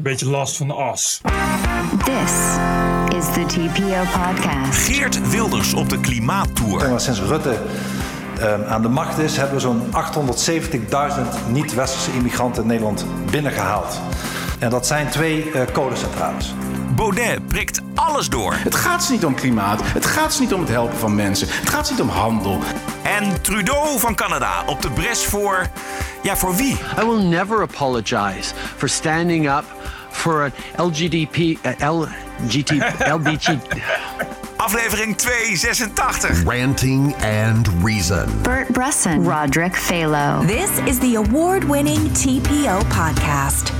een beetje last van de as. This is the TPO podcast. Geert Wilders op de klimaattour. Maar sinds Rutte ehm, aan de macht is, hebben we zo'n 870.000 niet-westerse immigranten in Nederland binnengehaald. En dat zijn twee eh kolencentrales. Baudet prikt alles door. Het gaat ze niet om klimaat. Het gaat ze niet om het helpen van mensen. Het gaat ze niet om handel. En Trudeau van Canada op de bres voor... Ja, voor wie? I will never apologize for standing up for an LGDP, uh, LGT, LBG. Aflevering 286. Ranting and Reason. Bert Bresson, Roderick Phalo. This is the award winning TPO podcast.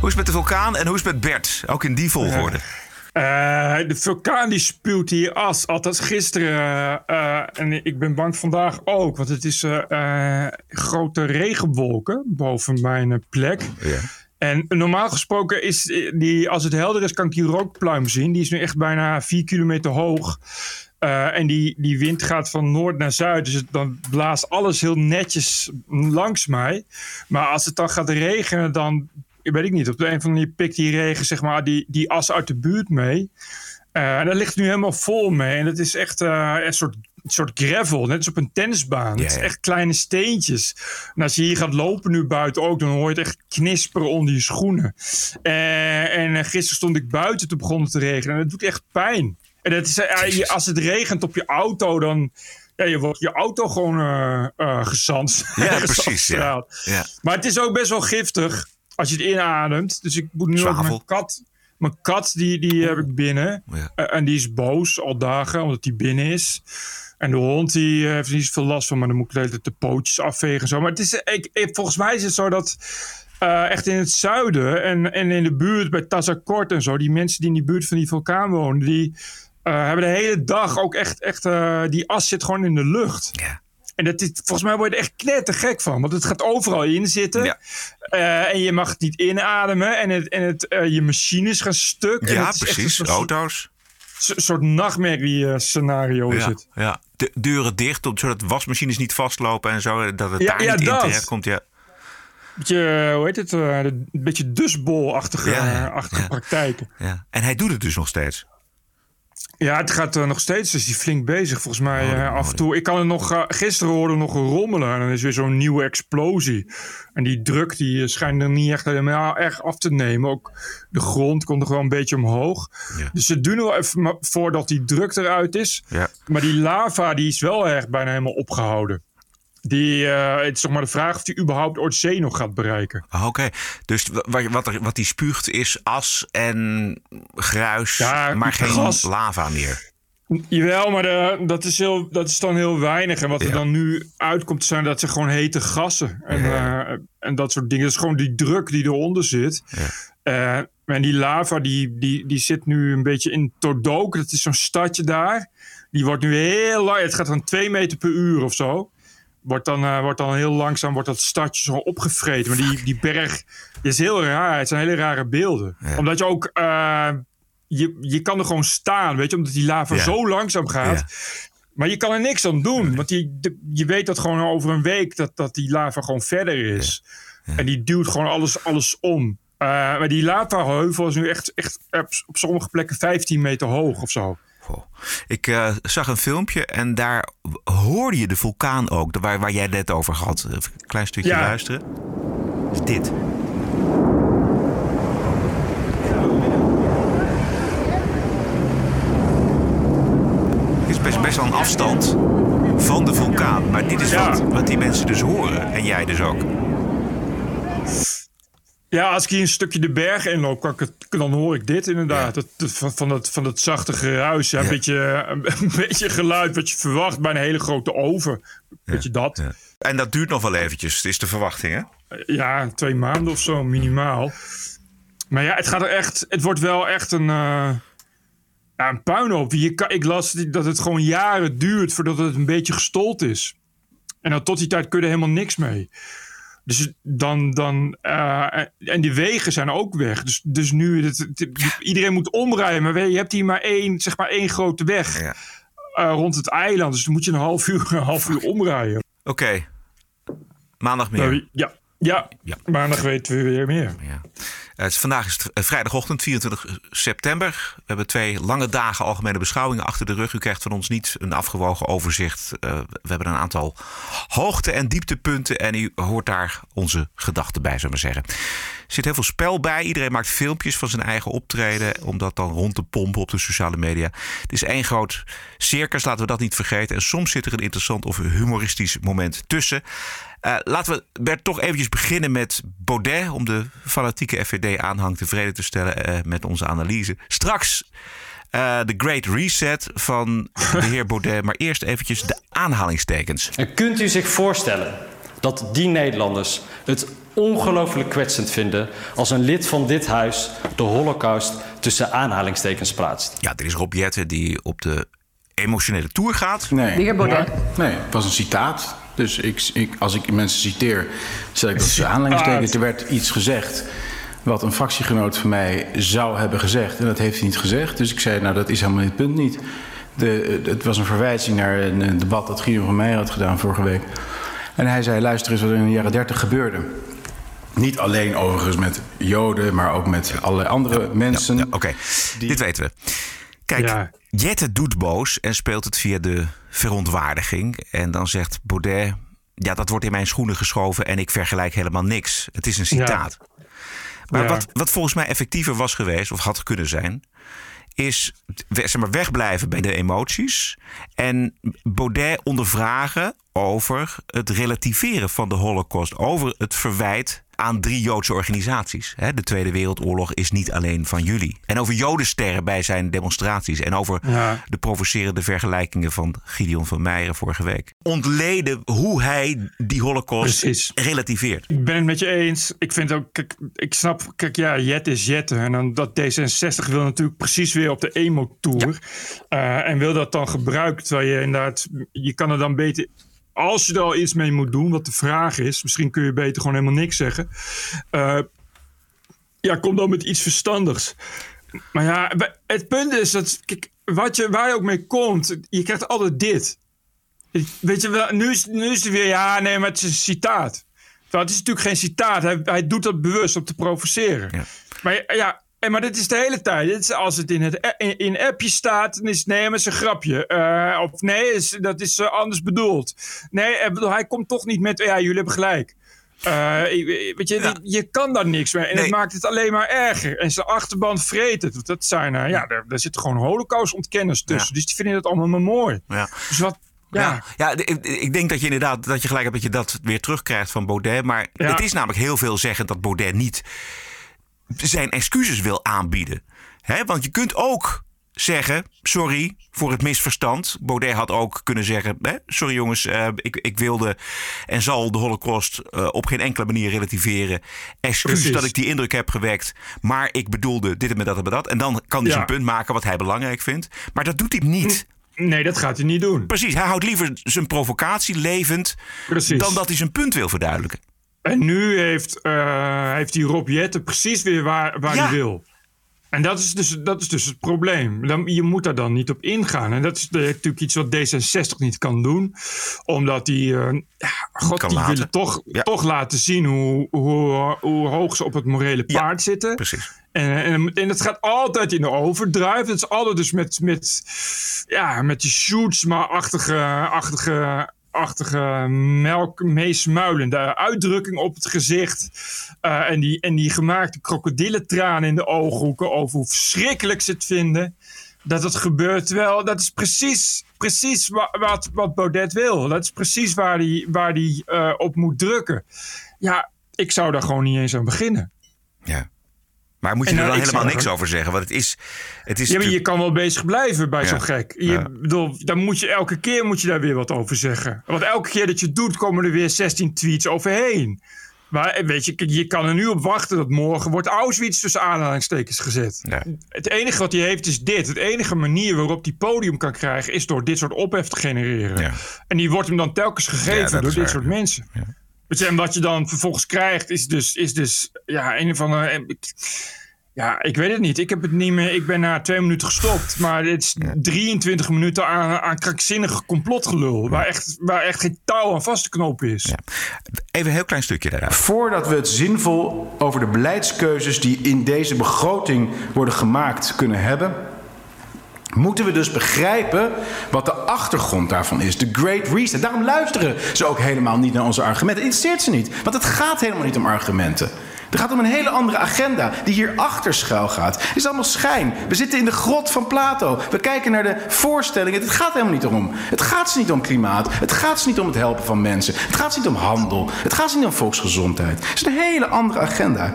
Hoe is het met de vulkaan en hoe is het met Bert? Ook in die volgorde. Eh, de vulkaan die spuwt hier as. Althans gisteren. eh, en ik ben bang vandaag ook. Want het is eh, eh, grote regenwolken boven mijn plek. En normaal gesproken is eh, die, als het helder is, kan ik die rookpluim zien. Die is nu echt bijna 4 kilometer hoog. Eh, en die, die wind gaat van noord naar zuid. Dus dan blaast alles heel netjes langs mij. Maar als het dan gaat regenen, dan weet ik niet. Op de een of andere manier pikt die regen zeg maar, die, die as uit de buurt mee. Eh, en dat ligt nu helemaal vol mee. En dat is echt een soort, een soort gravel, net als op een tennisbaan. Ja, Het is echt kleine steentjes. En als je hier gaat lopen nu buiten ook, dan hoor je het echt knisperen onder je schoenen. Eh, en eh, gisteren stond ik buiten, toen begon het te regenen. En dat doet echt pijn. En dat is, eh, als het regent op je auto, dan... Ja, je wordt je auto gewoon eh, gezand. Ja, precies. Ja. Ja. Maar het is ook best wel giftig als je het inademt. Dus ik moet nu ook Zwavel. mijn kat... Mijn kat, die, die heb ik binnen. Ja. En die is boos al dagen, omdat die binnen is. En de hond, die eh, heeft niet zoveel last van. Maar dan moet ik de pootjes afvegen en zo. Maar het is, ik, ik- volgens mij is het zo dat... eh, echt in het zuiden en, en in de buurt bij Tazakort en zo... die mensen die in die buurt van die vulkaan wonen... die eh, hebben de hele dag ook echt... echt die as zit gewoon in de lucht. Ja. En dat is, volgens mij word je er echt knettergek van. Want het gaat overal in zitten. Ja. En je mag het niet inademen. En, het, en het, je machines gaan stuk. Ja, precies. Auto's. Soort- soort nachtmerrie scenario is Ja, het. ja. De deuren dicht, zodat wasmachines niet vastlopen en zo. Dat het Ja, daar ja, niet in dat. terecht komt. Ja. Beetje, hoe heet het? eh, een beetje dusbol-achtige achtige praktijken. Ja. En hij doet het dus nog steeds. Ja, het gaat eh, nog steeds. Dus die flink bezig. Volgens mij Oh, eh, af en toe. Ik kan het nog. eh, gisteren hoorde nog een rommelen. En dan is weer zo'n nieuwe explosie. En die druk die schijnt er niet echt helemaal erg af te nemen. Ook de grond komt nog wel een beetje omhoog. Ja. Dus ze doen er wel even voordat die druk eruit is. Ja. Maar die lava die is wel erg bijna helemaal opgehouden. Die, eh, het is toch maar de vraag of die überhaupt ooit zee nog gaat bereiken. Ah, Oké, dus wa- wat, wat, er, wat die spuugt is as en gruis, Ja, maar geen gas. lava meer. Jawel, maar de- dat, is heel, dat is dan heel weinig. En wat er Ja. dan nu uitkomt, zijn dat ze gewoon hete gassen. En, eh, en dat soort dingen. Dat is gewoon die druk die eronder zit. Eh, en die lava, die, die, die zit nu een beetje in Todok. Dat is zo'n stadje daar. Die wordt nu heel lang. Het gaat dan twee meter per uur of zo. Wordt dan, eh, wordt dan heel langzaam wordt dat stadje zo opgevreten. Maar die, die berg is heel raar. Het zijn hele rare beelden. Omdat je ook... eh, je, je kan er gewoon staan, weet je, omdat die lava Ja. zo langzaam gaat. Ja. Maar je kan er niks aan doen. Want die, de- je weet dat gewoon over een week dat, dat die lava gewoon verder is. En die duwt gewoon alles, alles om. Eh, maar die lavaheuvel is nu echt, echt op, op sommige plekken 15 meter hoog of zo. Ik eh, zag een filmpje en daar hoorde je de vulkaan ook, waar, waar jij het net over had. Even een klein stukje Ja. luisteren. Is dit. Het is best, best wel een afstand van de vulkaan. Maar dit is Ja. wat, wat die mensen dus horen. En jij dus ook. Ja, als ik hier een stukje de berg kan ik het, dan hoor ik dit inderdaad. Dat, dat- van, van, dat, van dat zachte geruis. Ja. Een, beetje, een, een beetje geluid wat je verwacht bij een hele grote oven. Weet je dat? En dat duurt nog wel eventjes, is de verwachting, hè? Ja, twee maanden of zo minimaal. Maar ja, het gaat er echt. Het wordt wel echt een. eh ja, een puinhoop. Je kan, ik las dat het gewoon jaren duurt voordat het een beetje gestold is. En dan tot die tijd kun je er helemaal niks mee. Dus dan. dan eh, en die wegen zijn ook weg. Dus, dus nu. Het, het- iedereen moet omrijden. Maar je, hebt hier maar één, zeg maar één grote weg. Ja. eh, rond het eiland. Dus dan moet je een half uur, een half uur omrijden. Oké. Maandag meer. Nou, ja, ja, Ja. maandag weten we weer meer. Ja. is, vandaag is het eh, vrijdagochtend, 24 september. We hebben twee lange dagen algemene beschouwingen achter de rug. U krijgt van ons niet een afgewogen overzicht. Uh, we hebben een aantal hoogte- en dieptepunten. En u hoort daar onze gedachten bij, zullen we zeggen. Zit heel veel spel bij. Iedereen maakt filmpjes van zijn eigen optreden. Om dat dan rond te pompen op de sociale media. Het is één groot circus, laten we dat niet vergeten. En soms zit er een interessant of humoristisch moment tussen. Uh, laten we Bert toch eventjes beginnen met Baudet. Om de fanatieke FVD-aanhang tevreden te stellen uh, met onze analyse. Straks uh, de Great Reset van de heer Baudet. Maar eerst eventjes de aanhalingstekens. En kunt u zich voorstellen dat die Nederlanders het ongelooflijk kwetsend vinden als een lid van dit huis de holocaust tussen aanhalingstekens plaatst? Ja, dit is Rob Jette die op de emotionele tour gaat. Nee. De heer Baudet. Nee, het was een citaat. Dus ik, ik, als ik mensen citeer, zet ik dat ze aanleidingstekens. Er werd iets gezegd wat een fractiegenoot van mij zou hebben gezegd. En dat heeft hij niet gezegd. Dus ik zei, nou dat is helemaal het punt niet. De, het was een verwijzing naar een debat dat Guido van Meijer had gedaan vorige week. En hij zei, luister eens wat er in de jaren dertig gebeurde. Niet alleen overigens met Joden, maar ook met allerlei andere ja, mensen. Ja, ja, Oké, die... dit weten we. Kijk, Jette doet boos en speelt het via de verontwaardiging. En dan zegt Baudet, ja, dat wordt in mijn schoenen geschoven en ik vergelijk helemaal niks. Het is een citaat. Maar wat, wat volgens mij effectiever was geweest, of had kunnen zijn, is zeg maar, wegblijven bij de emoties. En Baudet ondervragen over het relativeren van de Holocaust. Over het verwijt aan drie Joodse organisaties. De Tweede Wereldoorlog is niet alleen van jullie. En over Jodensterren bij zijn demonstraties. En over ja. de provocerende vergelijkingen van Gideon van Meijeren vorige week. Ontleden hoe hij die Holocaust Precies. relativeert. Ik ben het met je eens. Ik vind ook, kijk, ik snap, kijk, ja, Jet is Jette. En dan dat D66 wil natuurlijk precies weer op de emo-tour. Ja. Uh, en wil dat dan gebruiken. Terwijl je inderdaad, je kan er dan beter als je er al iets mee moet doen, wat de vraag is, misschien kun je beter gewoon helemaal niks zeggen. Uh, ja, kom dan met iets verstandigs. Maar ja, het punt is dat, kijk, wat je, waar je ook mee komt, je krijgt altijd dit. Weet je wel, nu is, nu is het weer, ja, nee, maar het is een citaat. het is natuurlijk geen citaat. Hij, hij doet dat bewust om te provoceren. Ja. Maar ja, en maar dit is de hele tijd. Dit is, als het in het in, in appje staat, dan is het nee, maar is een grapje. Uh, of nee, is, dat is uh, anders bedoeld. Nee, bedoel, hij komt toch niet met, ja, jullie hebben gelijk. Uh, weet je, ja. je kan daar niks mee. En nee. het maakt het alleen maar erger. En zijn achterban vreet het. Dat zijn, ja, daar, daar zitten gewoon holocaust-ontkenners tussen. Ja. Dus die vinden het allemaal maar mooi. Ja. Dus wat, ja, ja, ja ik, denk dat je inderdaad dat je gelijk hebt dat je dat weer terugkrijgt van Baudet. Maar het is namelijk heel veel zeggend dat Baudet niet zijn excuses wil aanbieden. He, want je kunt ook zeggen: sorry voor het misverstand. Baudet had ook kunnen zeggen: hè, sorry jongens, uh, ik, ik wilde en zal de Holocaust uh, op geen enkele manier relativeren. Excuus Precies. dat ik die indruk heb gewekt, maar ik bedoelde dit en dat en dat. En dan kan hij ja. zijn punt maken wat hij belangrijk vindt. Maar dat doet hij niet. Nee, dat gaat hij niet doen. Precies, hij houdt liever zijn provocatie levend Precies. dan dat hij zijn punt wil verduidelijken. En nu heeft, uh, heeft die Rob Jetten precies weer waar, waar ja. hij wil. En dat is, dus, dat is dus het probleem. Dan, je moet daar dan niet op ingaan. En dat is natuurlijk iets wat D66 niet kan doen. Omdat die, uh, god, die laten. willen toch, ja. toch laten zien hoe, hoe, hoe hoog ze op het morele paard ja, zitten. Precies. En, en, en het gaat altijd in de overdrive. Het is altijd dus met, met, ja, met die shoots maar achtige, achtige achtige melk, meesmuilende uitdrukking op het gezicht. Uh, en, die, en die gemaakte krokodillentranen in de ooghoeken over hoe verschrikkelijk ze het vinden. Dat het gebeurt wel. Dat is precies, precies wat, wat, Baudet wil. Dat is precies waar hij waar die, uh, op moet drukken. Ja, ik zou daar gewoon niet eens aan beginnen. Ja. Maar moet je en er dan helemaal niks over zeggen? Want het is, het is ja, maar je kan wel bezig blijven bij ja. zo'n gek. Je, ja. bedoel, dan moet je elke keer moet je daar weer wat over zeggen. Want elke keer dat je het doet, komen er weer 16 tweets overheen. Maar weet je, je kan er nu op wachten dat morgen wordt Auschwitz tussen aanhalingstekens gezet. Ja. Het enige wat hij heeft is dit. Het enige manier waarop hij podium kan krijgen is door dit soort ophef te genereren. Ja. En die wordt hem dan telkens gegeven door dit soort mensen. En wat je dan vervolgens krijgt is dus, is dus ja, een van de. Ja, ik weet het niet. Ik heb het niet meer. Ik ben na twee minuten gestopt. Maar het is 23 minuten aan, aan krankzinnige complotgelul. Waar echt, waar echt geen touw aan vast te knopen is. Even een heel klein stukje daaruit. Voordat we het zinvol over de beleidskeuzes die in deze begroting worden gemaakt kunnen hebben. Moeten we dus begrijpen wat de achtergrond daarvan is. De Great Reset. Daarom luisteren ze ook helemaal niet naar onze argumenten. Het interesseert ze niet. Want het gaat helemaal niet om argumenten. Het gaat om een hele andere agenda die hier achter schuil gaat. Het is allemaal schijn. We zitten in de grot van Plato. We kijken naar de voorstellingen. Het gaat helemaal niet om. Het gaat ze niet om klimaat. Het gaat ze niet om het helpen van mensen. Het gaat ze niet om handel. Het gaat ze niet om volksgezondheid. Het is een hele andere agenda.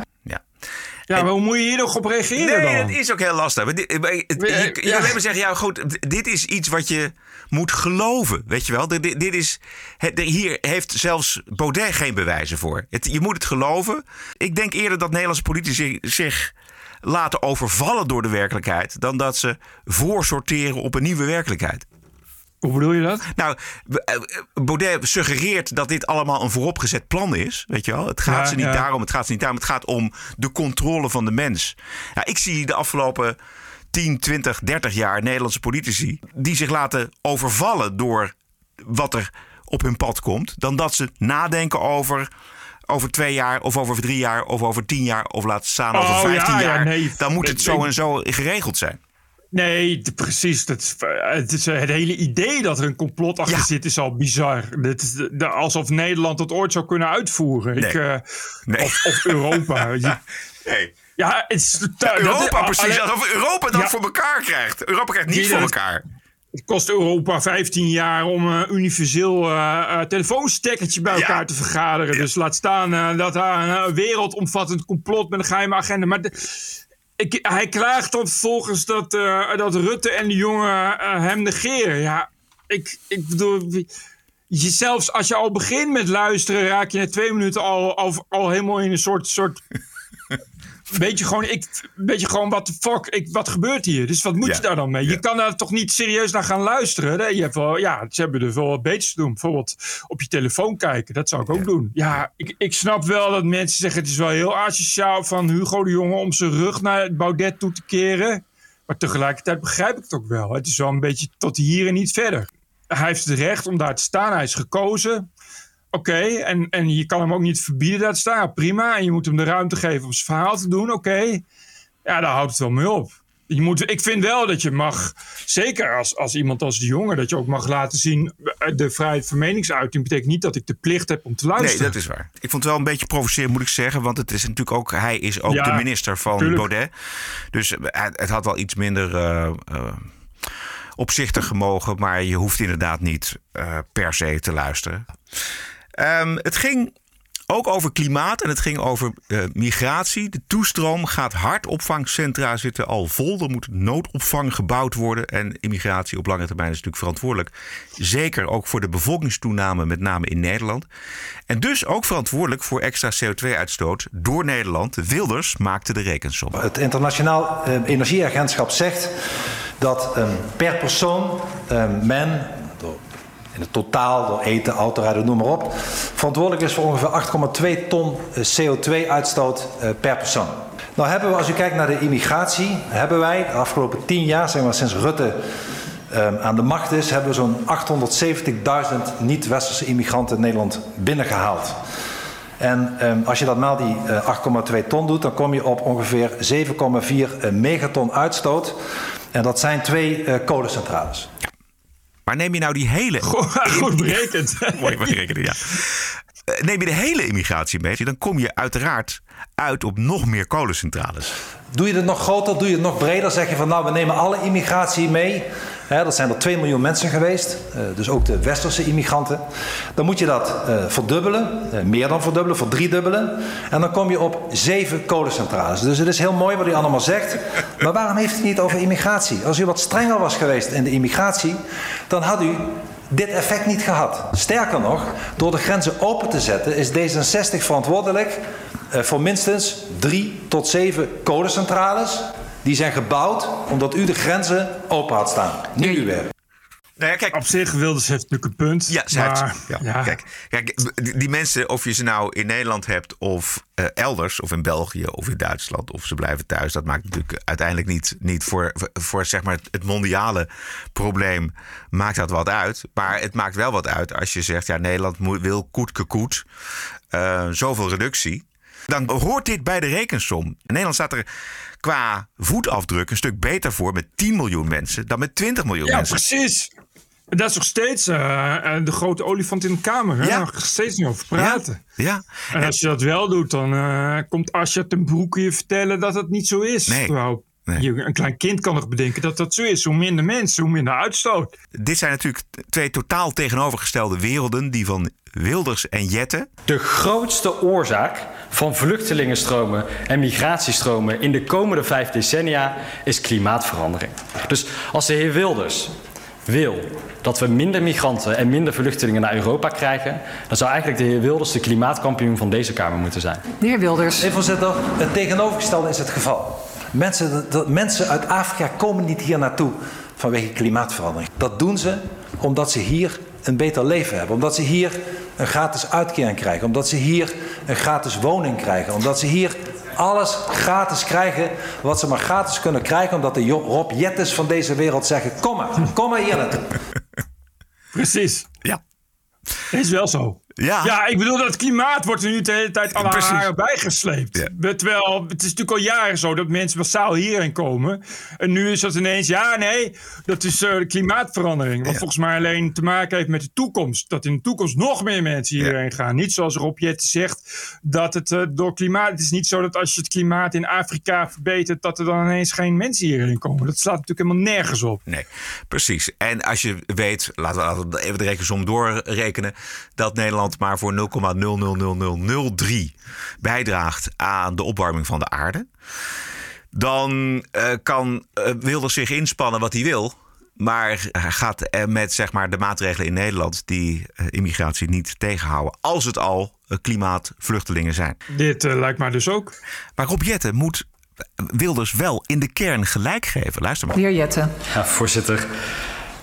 Ja, maar hoe moet je hier nog op reageren nee, dan? het is ook heel lastig. Maar dit- je je, je Ja. alleen maar zeggen, ja goed, dit is iets wat je moet geloven. Weet je wel? Dit, dit- dit is, het, hier heeft zelfs Baudet geen bewijzen voor. Het, je moet het geloven. Ik denk eerder dat Nederlandse politici zich laten overvallen door de werkelijkheid... dan dat ze voorsorteren op een nieuwe werkelijkheid. Hoe bedoel je dat? Nou, eh, Baudet suggereert dat dit allemaal een vooropgezet plan is. Weet je wel? Het gaat Ja, ze niet ja. daarom, het gaat ze niet daarom. Het gaat om de controle van de mens. Ja, ik zie de afgelopen 10, 20, 30 jaar Nederlandse politici die zich laten overvallen door wat er op hun pad komt, dan dat ze nadenken over. Over twee jaar, of over drie jaar, of over tien jaar, of laat staan over Oh, vijftien ja, ja, jaar. nee. Dan moet het zo en zo geregeld zijn. Nee, precies. Dat is, het, is, eh, het hele idee dat er een complot achter Ja. zit is al bizar. Dit is de- alsof Nederland dat ooit zou kunnen uitvoeren. Ik, Nee. eh, Nee. of, of Europa. Je- Nee. ja, het is dat- Europa, precies. alleen- Alsof Europa dat Ja. voor elkaar krijgt. Europa krijgt niet voor dat? elkaar. Het kost Europa 15 jaar om een universeel eh eh, telefoonstekkertje bij Ja. elkaar te vergaderen. Dus laat staan eh, dat daar een eh, wereldomvattend complot met een geheime agenda. Maar de- ik, hij klaagt dan vervolgens dat, eh, dat Rutte en de jongen eh, hem negeren. Ja, ik, ik bedoel. Je, zelfs als je al begint met luisteren, raak je na twee minuten al, al, al helemaal in een soort. soort beetje gewoon, ik, beetje gewoon, what the fuck, ik, wat gebeurt hier? Dus wat moet Ja. je daar dan mee? Je kan daar toch niet serieus naar gaan luisteren? hè? Je hebt wel, ja, ze hebben er wel wat beters te doen. Bijvoorbeeld op je telefoon kijken, dat zou ik ook doen. Ja, ik, ik snap wel dat mensen zeggen, het is wel heel asociaal van Hugo de Jonge om zijn rug naar Baudet toe te keren. Maar tegelijkertijd begrijp ik het ook wel. Het is wel een beetje tot hier en niet verder. Hij heeft het recht om daar te staan. Hij is gekozen. Oké, en, en je kan hem ook niet verbieden daar te staan. Prima. En je moet hem de ruimte geven om zijn verhaal te doen. Oké. Ja, daar houdt het wel mee op. Je moet, ik vind wel dat je mag, zeker als, als iemand als de jongen, dat je ook mag laten zien. eh, De vrijheid van meningsuiting betekent niet dat ik de plicht heb om te Nee, luisteren. dat is waar. Ik vond het wel een beetje provocerend, moet ik zeggen. Want het is natuurlijk ook, hij is ook Ja, de minister van tuurlijk. Baudet. Dus eh, het, had wel iets minder eh, eh, opzichtig gemogen. Maar je hoeft inderdaad niet per se te luisteren. Ehm, het ging ook over klimaat en het ging over eh, migratie. De toestroom gaat hard. Opvangcentra zitten al vol. Er moet noodopvang gebouwd worden. En immigratie op lange termijn is natuurlijk verantwoordelijk. Zeker ook voor de bevolkingstoename, met name in Nederland. En dus ook verantwoordelijk voor extra CO2-uitstoot door Nederland. Wilders maakte de rekensom. Het Internationaal eh, Energieagentschap zegt dat eh, per persoon eh, men, in het totaal, door eten, autorijden, noem maar op, verantwoordelijk is voor ongeveer 8,2 ton eh, CO2-uitstoot eh, per persoon. Nou hebben we, als u kijkt naar de immigratie, hebben wij de afgelopen 10 jaar, zeg maar sinds Rutte eh, aan de macht is, hebben we zo'n 870.000 niet-westerse immigranten in Nederland binnengehaald. En als je dat maal die eh, 8,2 ton doet, dan kom je op ongeveer 7,4 eh, megaton uitstoot. En dat zijn twee kolencentrales. Maar neem je nou die hele... Goed berekend. Mooi berekenen, ja. Eh, Neem je de hele immigratie mee, dan kom je uiteraard uit op nog meer kolencentrales. Doe je het nog groter, doe je het nog breder, zeg je van nou we nemen alle immigratie mee. Dat zijn er 2 miljoen mensen geweest, eh, dus ook de westerse immigranten. Dan moet je dat eh, verdubbelen, meer dan verdubbelen, verdriedubbelen. En dan kom je op zeven kolencentrales. Dus het is heel mooi wat u allemaal zegt. Maar waarom heeft u niet over immigratie? Als u wat strenger was geweest in de immigratie, dan had u dit effect niet gehad. Sterker nog, door de grenzen open te zetten is D66 verantwoordelijk eh, voor minstens drie tot zeven kolencentrales. Die zijn gebouwd omdat u de grenzen open had staan. Niet uw werk. Nou ja, kijk, op zich Wilders heeft natuurlijk een punt. Ja, maar, ja, ja. Kijk, kijk, die mensen, of je ze nou in Nederland hebt of uh, elders, of in België of in Duitsland, of ze blijven thuis, dat maakt natuurlijk uiteindelijk niet, niet voor, voor zeg maar het mondiale probleem maakt dat wat uit. Maar het maakt wel wat uit als je zegt, ja, Nederland moet, wil koetke koet, uh, zoveel reductie. Dan hoort dit bij de rekensom. In Nederland staat er qua voetafdruk een stuk beter voor met 10 miljoen mensen dan met 20 miljoen ja, mensen. Ja, precies. Dat is nog steeds uh, de grote olifant in de kamer. Hè? Ja. Nog steeds niet over praten. Ja. ja. En als je dat wel doet, dan uh, komt Asja ten Broeke je vertellen dat het niet zo is. Nee. Terwijl nee. een klein kind kan nog bedenken dat dat zo is. Hoe minder mensen, hoe minder uitstoot. Dit zijn natuurlijk twee totaal tegenovergestelde werelden. Die van Wilders en Jette. De grootste oorzaak van vluchtelingenstromen en migratiestromen in de komende vijf decennia is klimaatverandering. Dus als de heer Wilders wil dat we minder migranten en minder vluchtelingen naar Europa krijgen, dan zou eigenlijk de heer Wilders de klimaatkampioen van deze Kamer moeten zijn. De heer Wilders. Nee, voorzitter, het tegenovergestelde is het geval. Mensen, de, mensen uit Afrika komen niet hier naartoe vanwege klimaatverandering. Dat doen ze omdat ze hier een beter leven hebben. Omdat ze hier een gratis uitkering krijgen. Omdat ze hier een gratis woning krijgen. Omdat ze hier alles gratis krijgen wat ze maar gratis kunnen krijgen. Omdat de Rob Jettes van deze wereld zeggen: kom maar, kom maar hier naartoe. Precies. Ja. Is wel zo. Ja. ja, ik bedoel, dat klimaat wordt er nu de hele tijd Precies. haren bijgesleept. Ja. Terwijl, het is natuurlijk al jaren zo dat mensen massaal hierheen komen. En nu is dat ineens, ja, nee, dat is uh, klimaatverandering. Wat Ja. volgens mij alleen te maken heeft met de toekomst. Dat in de toekomst nog meer mensen hierheen gaan. Niet zoals Rob Jetten zegt, dat het uh, door klimaat... Het is niet zo dat als je het klimaat in Afrika verbetert... dat er dan ineens geen mensen hierheen komen. Dat slaat natuurlijk helemaal nergens op. Nee, precies. En als je weet, laten we- laten we even de rekensom doorrekenen, dat Nederland maar voor 0,00003 bijdraagt aan de opwarming van de aarde. Dan eh, kan eh, Wilders zich inspannen wat hij wil. Maar hij gaat er met zeg maar, de maatregelen in Nederland die eh, immigratie niet tegenhouden. Als het al eh, klimaatvluchtelingen zijn. Dit eh, lijkt mij dus ook. Maar Rob Jetten moet Wilders wel in de kern gelijk geven. Luister maar. De heer Jette. Ja, voorzitter.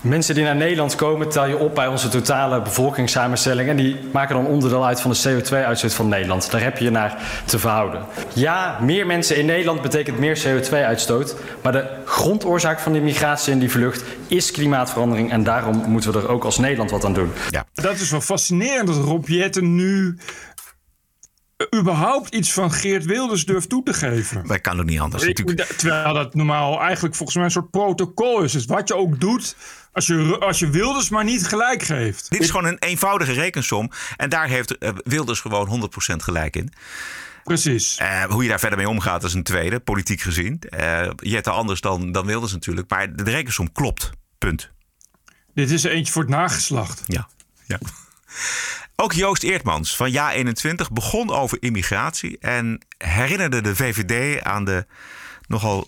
Mensen die naar Nederland komen, tel je op bij onze totale bevolkingssamenstelling. En die maken dan onderdeel uit van de CO2-uitstoot van Nederland. Daar heb je je naar te verhouden. Ja, meer mensen in Nederland betekent meer CO2-uitstoot. Maar de grondoorzaak van die migratie en die vlucht is klimaatverandering. En daarom moeten we er ook als Nederland wat aan doen. Ja. Dat is wel fascinerend dat Rob Jetten nu überhaupt iets van Geert Wilders durft toe te geven. Wij kan ook niet anders. Natuurlijk. terwijl dat normaal eigenlijk volgens mij een soort protocol is. Dus wat je ook doet, als je, als je Wilders maar niet gelijk geeft. Dit is gewoon een eenvoudige rekensom. En daar heeft eh, Wilders gewoon 100% gelijk in. Precies. Eh, hoe je daar verder mee omgaat is een tweede, politiek gezien. Eh Jette anders dan, dan Wilders natuurlijk. Maar de, rekensom klopt. Punt. Dit is eentje voor het nageslacht. Ja. ja. Ook Joost Eertmans van Ja21 begon over immigratie. En herinnerde de VVD aan de nogal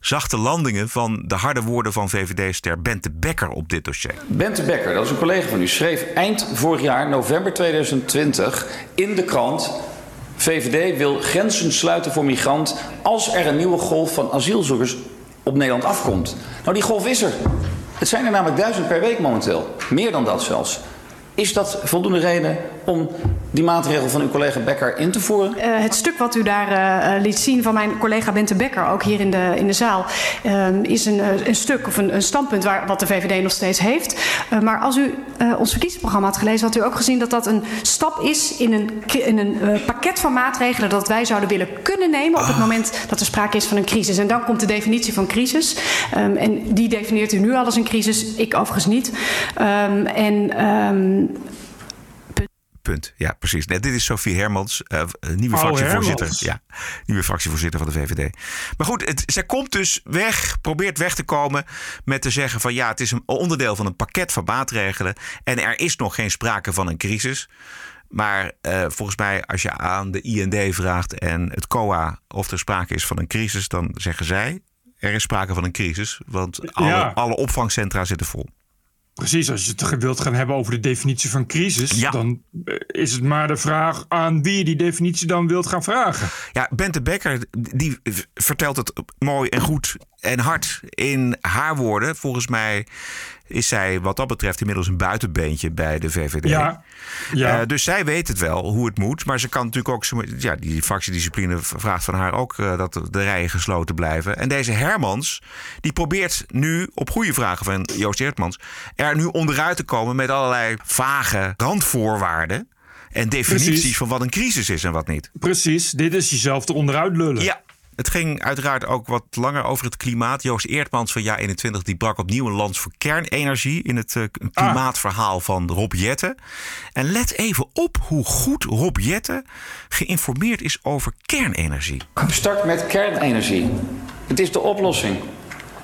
zachte landingen van de harde woorden van VVD-ster Bente Bekker op dit dossier. Bente Bekker, dat is een collega van u, schreef eind vorig jaar, november 2020, in de krant. VVD wil grenzen sluiten voor migranten als er een nieuwe golf van asielzoekers op Nederland afkomt. Nou, die golf is er. Het zijn er namelijk duizend per week momenteel. Meer dan dat zelfs. Is dat voldoende reden om die maatregel van uw collega Becker in te voeren? Uh, het stuk wat u daar uh, liet zien van mijn collega Bente Becker, ook hier in de, in de zaal, uh, is een, een stuk of een, een standpunt waar, wat de VVD nog steeds heeft. maar als u ons verkiezingsprogramma had gelezen, had u ook gezien dat dat een stap is in een, in een pakket van maatregelen dat wij zouden willen kunnen nemen op het moment dat er sprake is van een crisis. En dan komt de definitie van crisis. Um, en die definieert u nu al als een crisis, ik overigens niet. Um, en. Um, Punt. Ja, precies. Nee, dit is Sophie Hermans, uh, nieuwe Oh, fractievoorzitter. Hermans. Ja, nieuwe fractievoorzitter van de VVD. Maar goed, het, zij komt dus weg, probeert weg te komen met te zeggen van ja, het is een onderdeel van een pakket van maatregelen en er is nog geen sprake van een crisis. Maar uh, volgens mij, als je aan de IND vraagt en het COA of er sprake is van een crisis, dan zeggen zij er is sprake van een crisis, want alle, Ja. alle opvangcentra zitten vol. Precies, als je het wilt gaan hebben over de definitie van crisis, Ja. dan eh, is het maar de vraag aan wie je die definitie dan wilt gaan vragen. Ja, Bente Becker die vertelt het mooi en goed en hard in haar woorden. Volgens mij is zij wat dat betreft inmiddels een buitenbeentje bij de VVD. Ja, ja. Uh, dus zij weet het wel hoe het moet. Maar ze kan natuurlijk ook... Ja, die fractiediscipline vraagt van haar ook uh, dat de rijen gesloten blijven. En deze Hermans, die probeert nu op goede vragen van Joost Eertmans... er nu onderuit te komen met allerlei vage randvoorwaarden... En definities Precies. van wat een crisis is en wat niet. Precies, dit is jezelf te onderuit lullen. Ja, het ging uiteraard ook wat langer over het klimaat. Joost Eertmans van jaar 21 die brak opnieuw een lans voor kernenergie in het uh, klimaatverhaal van Rob Jetten. En let even op hoe goed Rob Jetten geïnformeerd is over kernenergie. Start met kernenergie. Het is de oplossing.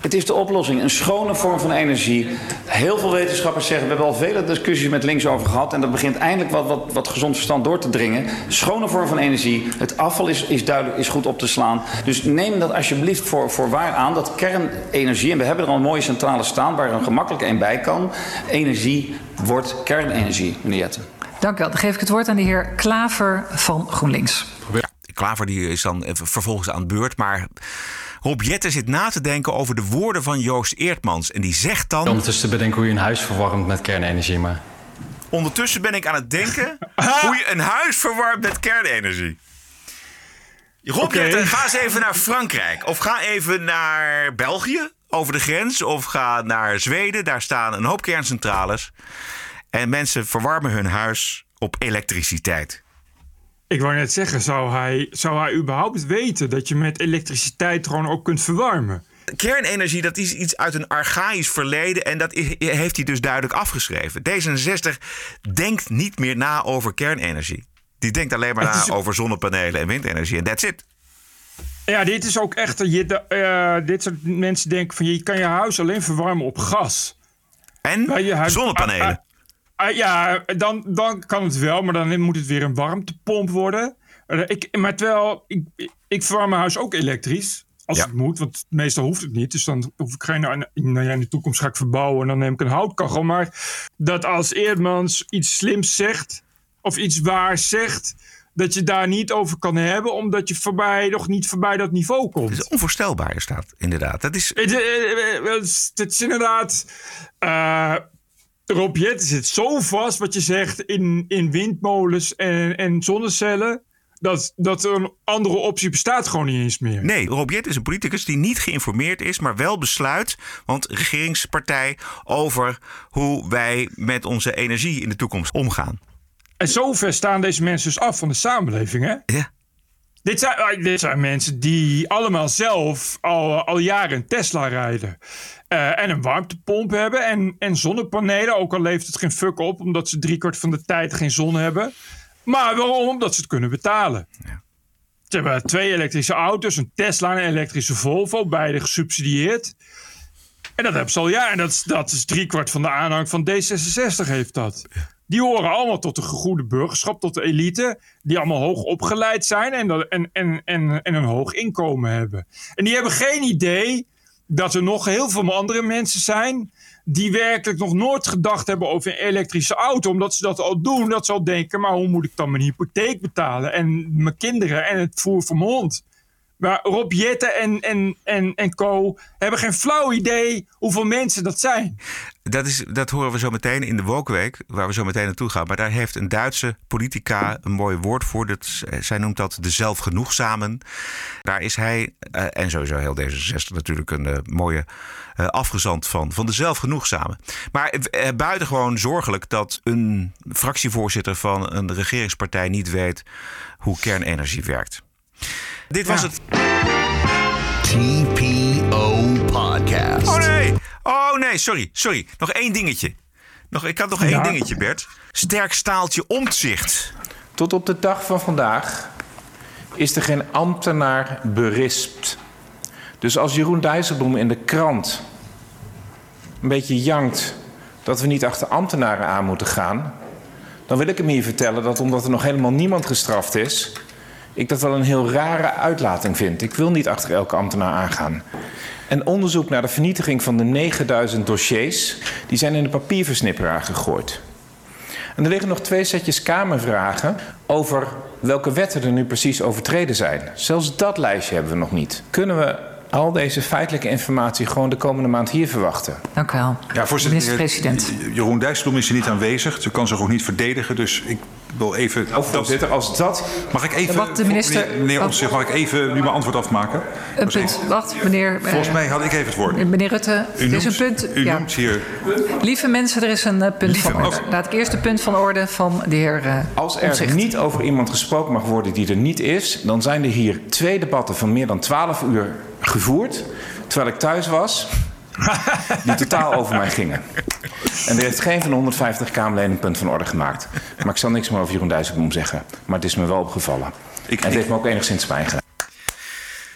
Het is de oplossing. Een schone vorm van energie. Heel veel wetenschappers zeggen, we hebben al vele discussies met links over gehad. En dat begint eindelijk wat, wat, wat gezond verstand door te dringen. Schone vorm van energie. Het afval is, is duidelijk is goed op te slaan. Dus neem dat alsjeblieft voor, voor waar aan. Dat kernenergie, en we hebben er al een mooie centrale staan waar er een gemakkelijk een bij kan. Energie wordt kernenergie, meneer Jetten. Dank u wel. Dan geef ik het woord aan de heer Klaver van GroenLinks. Ja, Klaver die is dan vervolgens aan de beurt, maar... Rob Jetten zit na te denken over de woorden van Joost Eertmans. En die zegt dan... Ondertussen te bedenken hoe je een huis verwarmt met kernenergie, maar... Ondertussen ben ik aan het denken hoe je een huis verwarmt met kernenergie. Rob okay. Jetten, ga eens even naar Frankrijk. Of ga even naar België, over de grens. Of ga naar Zweden, daar staan een hoop kerncentrales. En mensen verwarmen hun huis op elektriciteit. Ik wou net zeggen, zou hij, zou hij überhaupt weten dat je met elektriciteit gewoon ook kunt verwarmen? Kernenergie, dat is iets uit een archaïsch verleden en dat heeft hij dus duidelijk afgeschreven. D66 denkt niet meer na over kernenergie. Die denkt alleen maar na over zonnepanelen en windenergie en that's it. Ja, dit is ook echt, je, uh, dit soort mensen denken van je kan je huis alleen verwarmen op gas. En je huis, zonnepanelen. Uh, Uh, ja, dan, dan kan het wel, maar dan moet het weer een warmtepomp worden. Uh, ik, maar terwijl, ik, ik verwarm mijn huis ook elektrisch. Als ja. het moet, want meestal hoeft het niet. Dus dan hoef ik geen. Nou ja, in de toekomst ga ik verbouwen en dan neem ik een houtkachel. Maar dat als Eerdmans iets slims zegt, of iets waars zegt, dat je daar niet over kan hebben, omdat je voorbij, nog niet voorbij dat niveau komt. Het is onvoorstelbaar, staat inderdaad. Dat is. Het, het, het is inderdaad. Uh, Rob Jetten zit zo vast, wat je zegt, in, in windmolens en, en zonnecellen. Dat, dat er een andere optie bestaat gewoon niet eens meer. Nee, Rob Jetten is een politicus die niet geïnformeerd is, maar wel besluit, want regeringspartij, over hoe wij met onze energie in de toekomst omgaan. En zover staan deze mensen dus af van de samenleving, hè? Ja. Dit zijn, dit zijn mensen die allemaal zelf al, al jaren een Tesla rijden. Uh, en een warmtepomp hebben en, en zonnepanelen. Ook al levert het geen fuck op, omdat ze driekwart van de tijd geen zon hebben. Maar waarom? Omdat ze het kunnen betalen. Ja. Ze hebben twee elektrische auto's, een Tesla en een elektrische Volvo, beide gesubsidieerd. En dat hebben ze al ja. En dat, dat is driekwart van de aanhang van D66 heeft dat. Ja. Die horen allemaal tot de gegoede burgerschap, tot de elite. Die allemaal hoog opgeleid zijn en, dat, en, en, en, en een hoog inkomen hebben. En die hebben geen idee dat er nog heel veel andere mensen zijn. die werkelijk nog nooit gedacht hebben over een elektrische auto. Omdat ze dat al doen. Dat ze al denken: maar hoe moet ik dan mijn hypotheek betalen? En mijn kinderen en het voer van mijn hond. Maar Rob Jetten en, en, en, en co. hebben geen flauw idee hoeveel mensen dat zijn. Dat, is, dat horen we zo meteen in de Wokweek, waar we zo meteen naartoe gaan. Maar daar heeft een Duitse politica een mooi woord voor. Dat, zij noemt dat de zelfgenoegzamen. Daar is hij, en sowieso heel D66 natuurlijk, een mooie afgezant van. Van de zelfgenoegzamen. Maar buitengewoon zorgelijk dat een fractievoorzitter van een regeringspartij niet weet hoe kernenergie werkt. Dit was ja. het. TPO Podcast. Oh nee! Oh nee, sorry, sorry. Nog één dingetje. Nog, ik had nog één ja. dingetje, Bert. Sterk staaltje omzicht. Tot op de dag van vandaag is er geen ambtenaar berispt. Dus als Jeroen Dijsselbloem in de krant een beetje jankt dat we niet achter ambtenaren aan moeten gaan, dan wil ik hem hier vertellen dat omdat er nog helemaal niemand gestraft is, ik dat wel een heel rare uitlating vind. Ik wil niet achter elke ambtenaar aangaan. En onderzoek naar de vernietiging van de 9000 dossiers... die zijn in de papierversnipperaar gegooid. En er liggen nog twee setjes Kamervragen... over welke wetten er nu precies overtreden zijn. Zelfs dat lijstje hebben we nog niet. Kunnen we al deze feitelijke informatie gewoon de komende maand hier verwachten. Dank u wel. Ja, voorzitter. Minister-president. Jeroen Dijsselbloem is hier niet aanwezig. Ze kan zich ook niet verdedigen. Dus ik wil even. Oh, voorzitter, als dat. Mag ik even. Wat de minister- Meneer, Omtzigt, mag ik even nu mijn antwoord afmaken? Een punt. Wacht, meneer. eh, Volgens mij had ik even het woord. Meneer Rutte, U het is noemt, een punt. u ja. noemt hier. Lieve mensen, er is een eh, punt Lieve van orde. Laat ik eerst het punt van orde van de heer eh Als er Omtzigt. niet over iemand gesproken mag worden die er niet is, dan zijn er hier twee debatten van meer dan 12 uur gevoerd. Terwijl ik thuis was, die totaal over mij gingen. En er heeft geen van de 150 Kamerleden een punt van orde gemaakt. Maar ik zal niks meer over Jeroen Dijsselbloem zeggen. Maar het is me wel opgevallen. en het heeft me ook enigszins gedaan.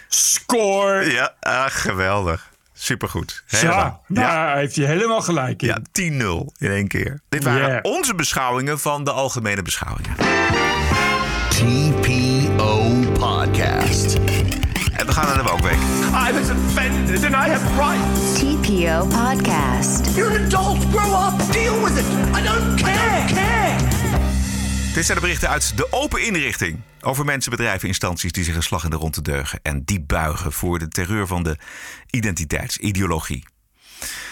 Score! Ja, ah, geweldig. Supergoed. Ja, daar heeft hij helemaal gelijk in. Ja, 10-0 in één keer. Dit waren Yeah. onze beschouwingen van de algemene beschouwingen. TPO Podcast. En we gaan naar de wookweek. I was offended and I have rights. TPO Podcast. You're an adult. Grow up. Deal with it. I don't care. care. Dit zijn de berichten uit de open inrichting. Over mensen, bedrijven, instanties die zich een slag in de ronde deugen. En die buigen voor de terreur van de identiteitsideologie.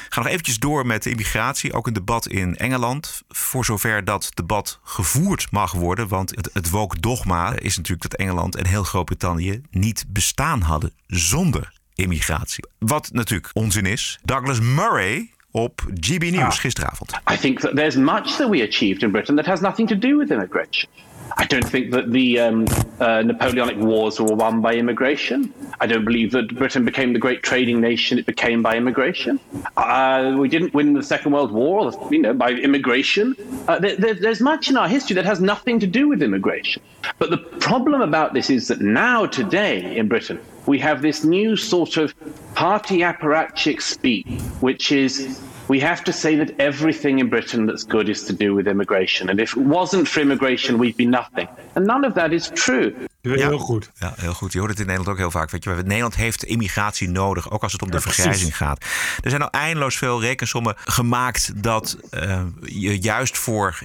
Ga nog eventjes door met de immigratie. Ook een debat in Engeland. Voor zover dat debat gevoerd mag worden. Want het, het woke dogma is natuurlijk dat Engeland en heel Groot-Brittannië niet bestaan hadden zonder immigratie. Wat natuurlijk onzin is. Douglas Murray op GB News gisteravond. I think that there's much that we achieved in Britain that has nothing to do with immigration. I don't think that the um, uh, Napoleonic Wars were won by immigration. I don't believe that Britain became the great trading nation it became by immigration. Uh, we didn't win the Second World War, you know, by immigration. Uh, there, there, there's much in our history that has nothing to do with immigration. But the problem about this is that now, today, in Britain, we have this new sort of party apparatchik speak, which is we have to say that everything in Britain that's good is to do with immigration. And if it wasn't for immigration, we'd be nothing. And none of that is true. Heel goed. Ja, heel goed. Je hoort het in Nederland ook heel vaak. Weet je. Nederland heeft immigratie nodig, ook als het om de vergrijzing gaat. Er zijn al eindeloos veel rekensommen gemaakt dat eh, je juist voor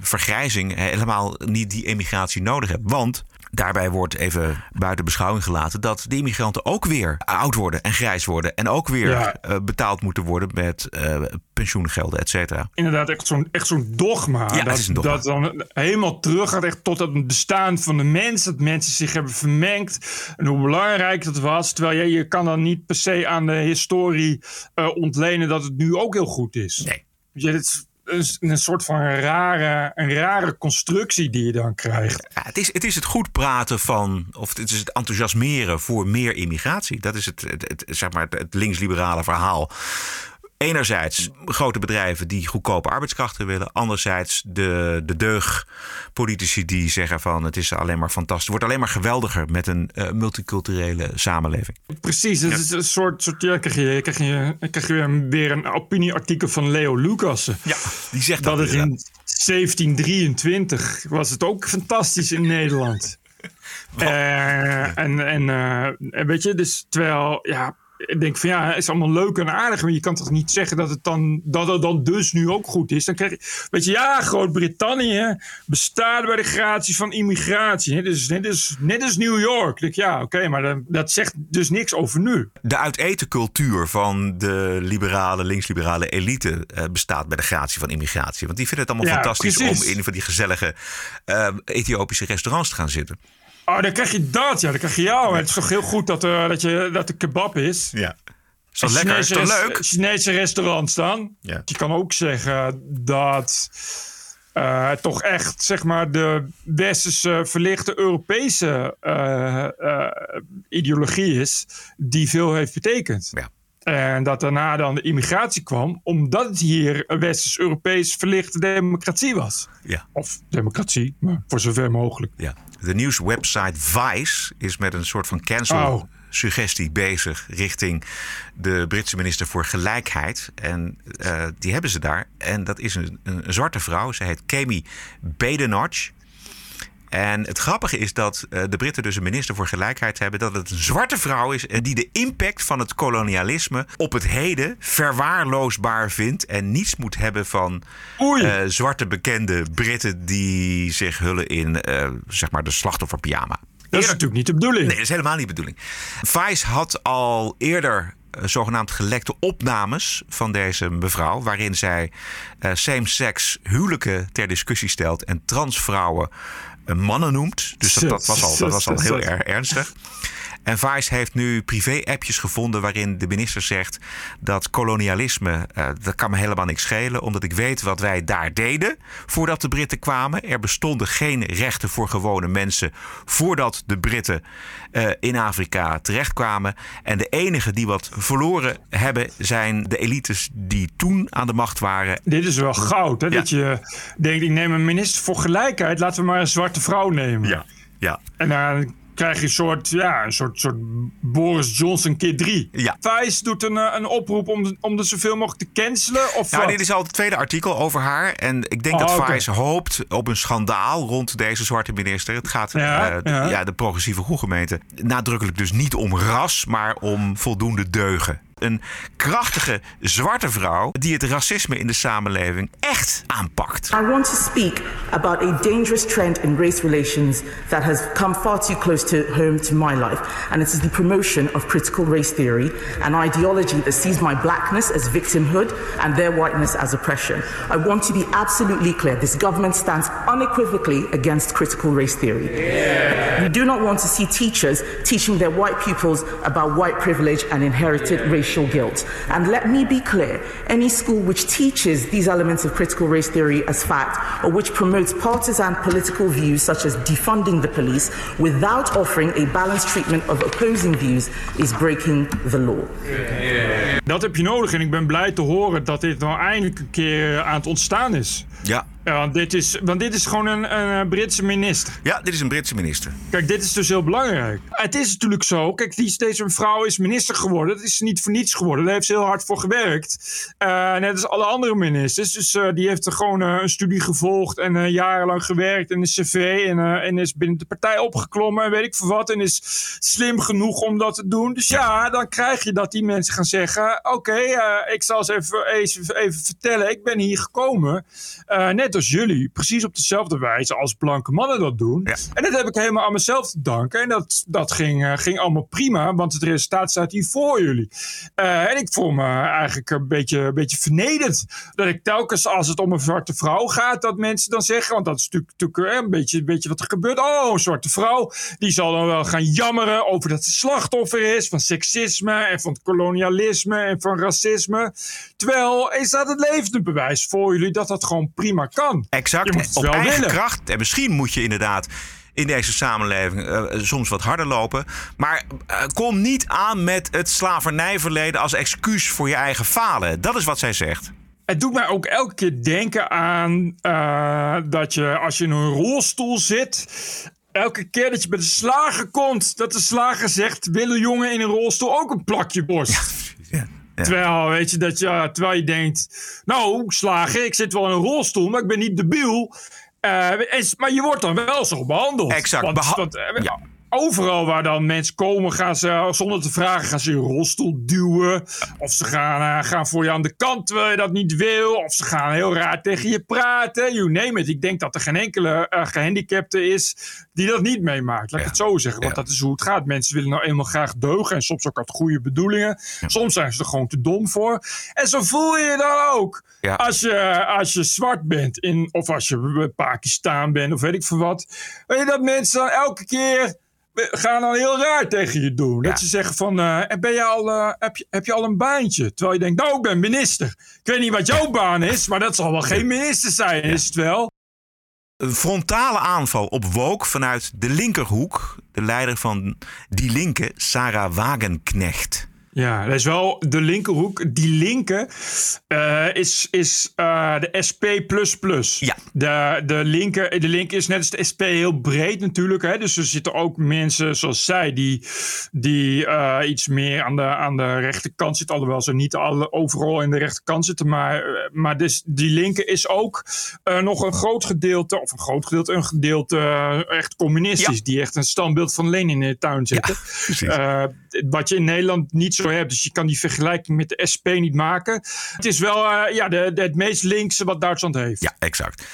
vergrijzing helemaal niet die immigratie nodig hebt. Want daarbij wordt even buiten beschouwing gelaten dat de immigranten ook weer oud worden en grijs worden. En ook weer Ja. eh, betaald moeten worden met eh, pensioengelden, et cetera. Inderdaad, echt zo'n echt zo'n dogma. Ja, dat, dogma. dat dan helemaal terug gaat echt tot het bestaan van de mens. Dat mensen zich hebben vermengd. En hoe belangrijk dat was. Terwijl je, je kan dan niet per se aan de historie eh, ontlenen dat het nu ook heel goed is. Nee. Je, het een, een soort van rare, een rare constructie die je dan krijgt. Ja, het, is, het is het goed praten van, of het is het enthousiasmeren voor meer immigratie. Dat is het, het, het, zeg maar, het, het linksliberale verhaal. Enerzijds grote bedrijven die goedkope arbeidskrachten willen. Anderzijds de, de deugdpolitici die zeggen van het is alleen maar fantastisch. Het wordt alleen maar geweldiger met een eh, multiculturele samenleving. Precies, het is een soort, soort ja, krijg je, krijg je, krijg je weer, weer een opinieartikel van Leo Lucassen. Ja, die zegt dat dat het in 1723 was het ook fantastisch in Nederland. Eh, en, en, eh, en weet je, dus terwijl, ja, ik denk van ja, het is allemaal leuk en aardig, maar je kan toch niet zeggen dat het dan, dat het dan dus nu ook goed is. Dan krijg je, weet je, ja, Groot-Brittannië bestaat bij de gratie van immigratie. Net als, net als, net als New York. Ik denk, ja, oké, maar dat, dat zegt dus niks over nu. De uitetencultuur van de liberale, linksliberale elite eh, bestaat bij de gratie van immigratie. Want die vinden het allemaal Ja, fantastisch precies. om in een van die gezellige eh, Ethiopische restaurants te gaan zitten. Oh, dan krijg je dat, ja, dan krijg je jou. Het is toch heel goed dat, er dat, je, dat er kebab is. Ja. Is dat lekker? Is Chinese leuk? Restaurants dan. Ja. Je kan ook zeggen dat eh, toch echt, zeg maar, de westerse verlichte Europese eh, ideologie is die veel heeft betekend. Ja. En dat daarna dan de immigratie kwam, omdat het hier een westers-Europees verlichte democratie was. Ja. Of democratie, maar voor zover mogelijk. Ja. De nieuwswebsite Vice is met een soort van cancel Oh. suggestie bezig richting de Britse minister voor gelijkheid. En eh, die hebben ze daar. En dat is een, een zwarte vrouw. Ze heet Kemi Badenoch. En het grappige is dat eh, de Britten dus een minister voor gelijkheid hebben. Dat het een zwarte vrouw is en die de impact van het kolonialisme op het heden verwaarloosbaar vindt. En niets moet hebben van eh, zwarte bekende Britten die zich hullen in eh, zeg maar de slachtofferpyjama. Dat is natuurlijk niet de bedoeling. Nee, dat is helemaal niet de bedoeling. Vice had al eerder zogenaamd gelekte opnames van deze mevrouw. Waarin zij uh, same-sex huwelijken ter discussie stelt en transvrouwen mannen noemt. Dus dat, dat, was al, dat was al heel erg ernstig. En Vice heeft nu privé-appjes gevonden waarin de minister zegt dat kolonialisme, uh, dat kan me helemaal niks schelen, omdat ik weet wat wij daar deden voordat de Britten kwamen. Er bestonden geen rechten voor gewone mensen voordat de Britten uh, in Afrika terechtkwamen. En de enigen die wat verloren hebben zijn de elites die toen aan de macht waren. Dit is wel goud, hè? Ja. dat je denkt, ik neem een minister voor gelijkheid, laten we maar een zwarte vrouw nemen. Ja. Ja. En dan krijg je een soort, ja, een soort, soort Boris Johnson keer 3. Ja. Doet een, een oproep om, de, om de zoveel mogelijk te cancelen? Of nou, dit is al het tweede artikel over haar. En ik denk Oh, dat oké. Vice hoopt op een schandaal rond deze zwarte minister. Het gaat Ja, eh, ja. ja, de progressieve groegemeente. Nadrukkelijk dus niet om ras, maar om voldoende deugen. Een krachtige zwarte vrouw die het racisme in de samenleving echt aanpakt. I want to speak about a dangerous trend in race relations that has come far too close to home to my life, and it is the promotion of critical race theory, an ideology that sees my blackness as victimhood and their whiteness as oppression. I want to be absolutely clear this government stands unequivocally against critical race theory. We do not want to see teachers teaching their white pupils about white privilege and inherited racial guilt. And let me be clear any school which teaches these elements of critical race theory as fact or which promotes partisan political views such as defunding the police without offering a balanced treatment of opposing views is breaking the law. Dat heb je nodig en ik ben blij te horen dat dit nou eindelijk een keer eh, aan het ontstaan is. Ja. Ja, want, dit is, want dit is gewoon een, een Britse minister. Ja, dit is een Britse minister. Kijk, dit is dus heel belangrijk. Het is natuurlijk zo. Kijk, die, deze mevrouw is minister geworden. Dat is niet voor niets geworden. Daar heeft ze heel hard voor gewerkt. Eh, net als alle andere ministers. Dus eh, die heeft er gewoon eh, een studie gevolgd. En eh, jarenlang gewerkt. En een cv. En, eh, en is binnen de partij opgeklommen. En weet ik veel wat. En is slim genoeg om dat te doen. Dus ja, dan krijg je dat die mensen gaan zeggen. Oké, eh, ik zal eens even, even, even vertellen. Ik ben hier gekomen. eh, net als jullie. Precies op dezelfde wijze als blanke mannen dat doen. En dat heb ik helemaal aan mezelf te danken. En dat, dat ging, eh, ging allemaal prima. Want het resultaat staat hier voor jullie. Eh, en ik voel me eigenlijk een beetje, een beetje vernederd. Dat ik telkens als het om een zwarte vrouw gaat. Dat mensen dan zeggen. Want dat is natuurlijk, natuurlijk eh, een, beetje, een beetje wat er gebeurt. Oh, een zwarte vrouw. Die zal dan wel gaan jammeren over dat ze slachtoffer is. Van seksisme en van kolonialisme en van racisme. Terwijl is dat het levende bewijs voor jullie dat dat gewoon prima kan. Exact. Op eigen willen. kracht. En misschien moet je inderdaad in deze samenleving eh, soms wat harder lopen. Maar eh, kom niet aan met het slavernijverleden als excuus voor je eigen falen. Dat is wat zij zegt. Het doet mij ook elke keer denken aan eh, dat je als je in een rolstoel zit. Elke keer dat je bij de slager komt, dat de slager zegt: willen jongen in een rolstoel ook een plakje borst? Terwijl, weet je, dat je, terwijl je denkt: Nou, slager, ik zit wel in een rolstoel, maar ik ben niet debiel. Eh, en, maar je wordt dan wel zo behandeld. Exact. Want, Beha- want, eh, Overal waar dan mensen komen, gaan ze zonder te vragen, gaan ze in een rolstoel duwen. Of ze gaan, eh, gaan voor je aan de kant terwijl je dat niet wil. Of ze gaan heel raar tegen je praten. You name it. Ik denk dat er geen enkele eh, gehandicapte is die dat niet meemaakt. Laat ik het zo zeggen. Want dat is hoe het gaat. Mensen willen nou eenmaal graag deugen. En soms ook uit goede bedoelingen. Soms zijn ze er gewoon te dom voor. En zo voel je je dan ook. Als, je, als je zwart bent. In, of als je Pakistan bent. Of weet ik veel wat. Weet je dat mensen dan elke keer gaan dan heel raar tegen je doen. Dat ze zeggen van, eh, ben je al, eh, heb, je, heb je al een baantje? Terwijl je denkt, nou, ik ben minister. Ik weet niet wat jouw baan is, maar dat zal wel geen minister zijn, is het wel? Een frontale aanval op Woke vanuit de linkerhoek. De leider van Die Linke, Sarah Wagenknecht. Ja, dat is wel de linkerhoek. Die linker eh, is, is eh, de SP. Ja. De, de, linker, de linker is net als de SP heel breed natuurlijk. Hè? Dus er zitten ook mensen zoals zij die, die eh, iets meer aan de, aan de rechterkant zitten. Alhoewel ze niet alle, overal in de rechterkant zitten. Maar, maar dus die linker is ook nog een groot gedeelte, of een groot gedeelte, een gedeelte echt communistisch. Die echt een standbeeld van Lenin in de tuin zetten. Eh, wat je in Nederland niet zo hebt. Dus je kan die vergelijking met de SP niet maken. Het is wel eh, ja, de, de, het meest linkse wat Duitsland heeft. Ja, exact.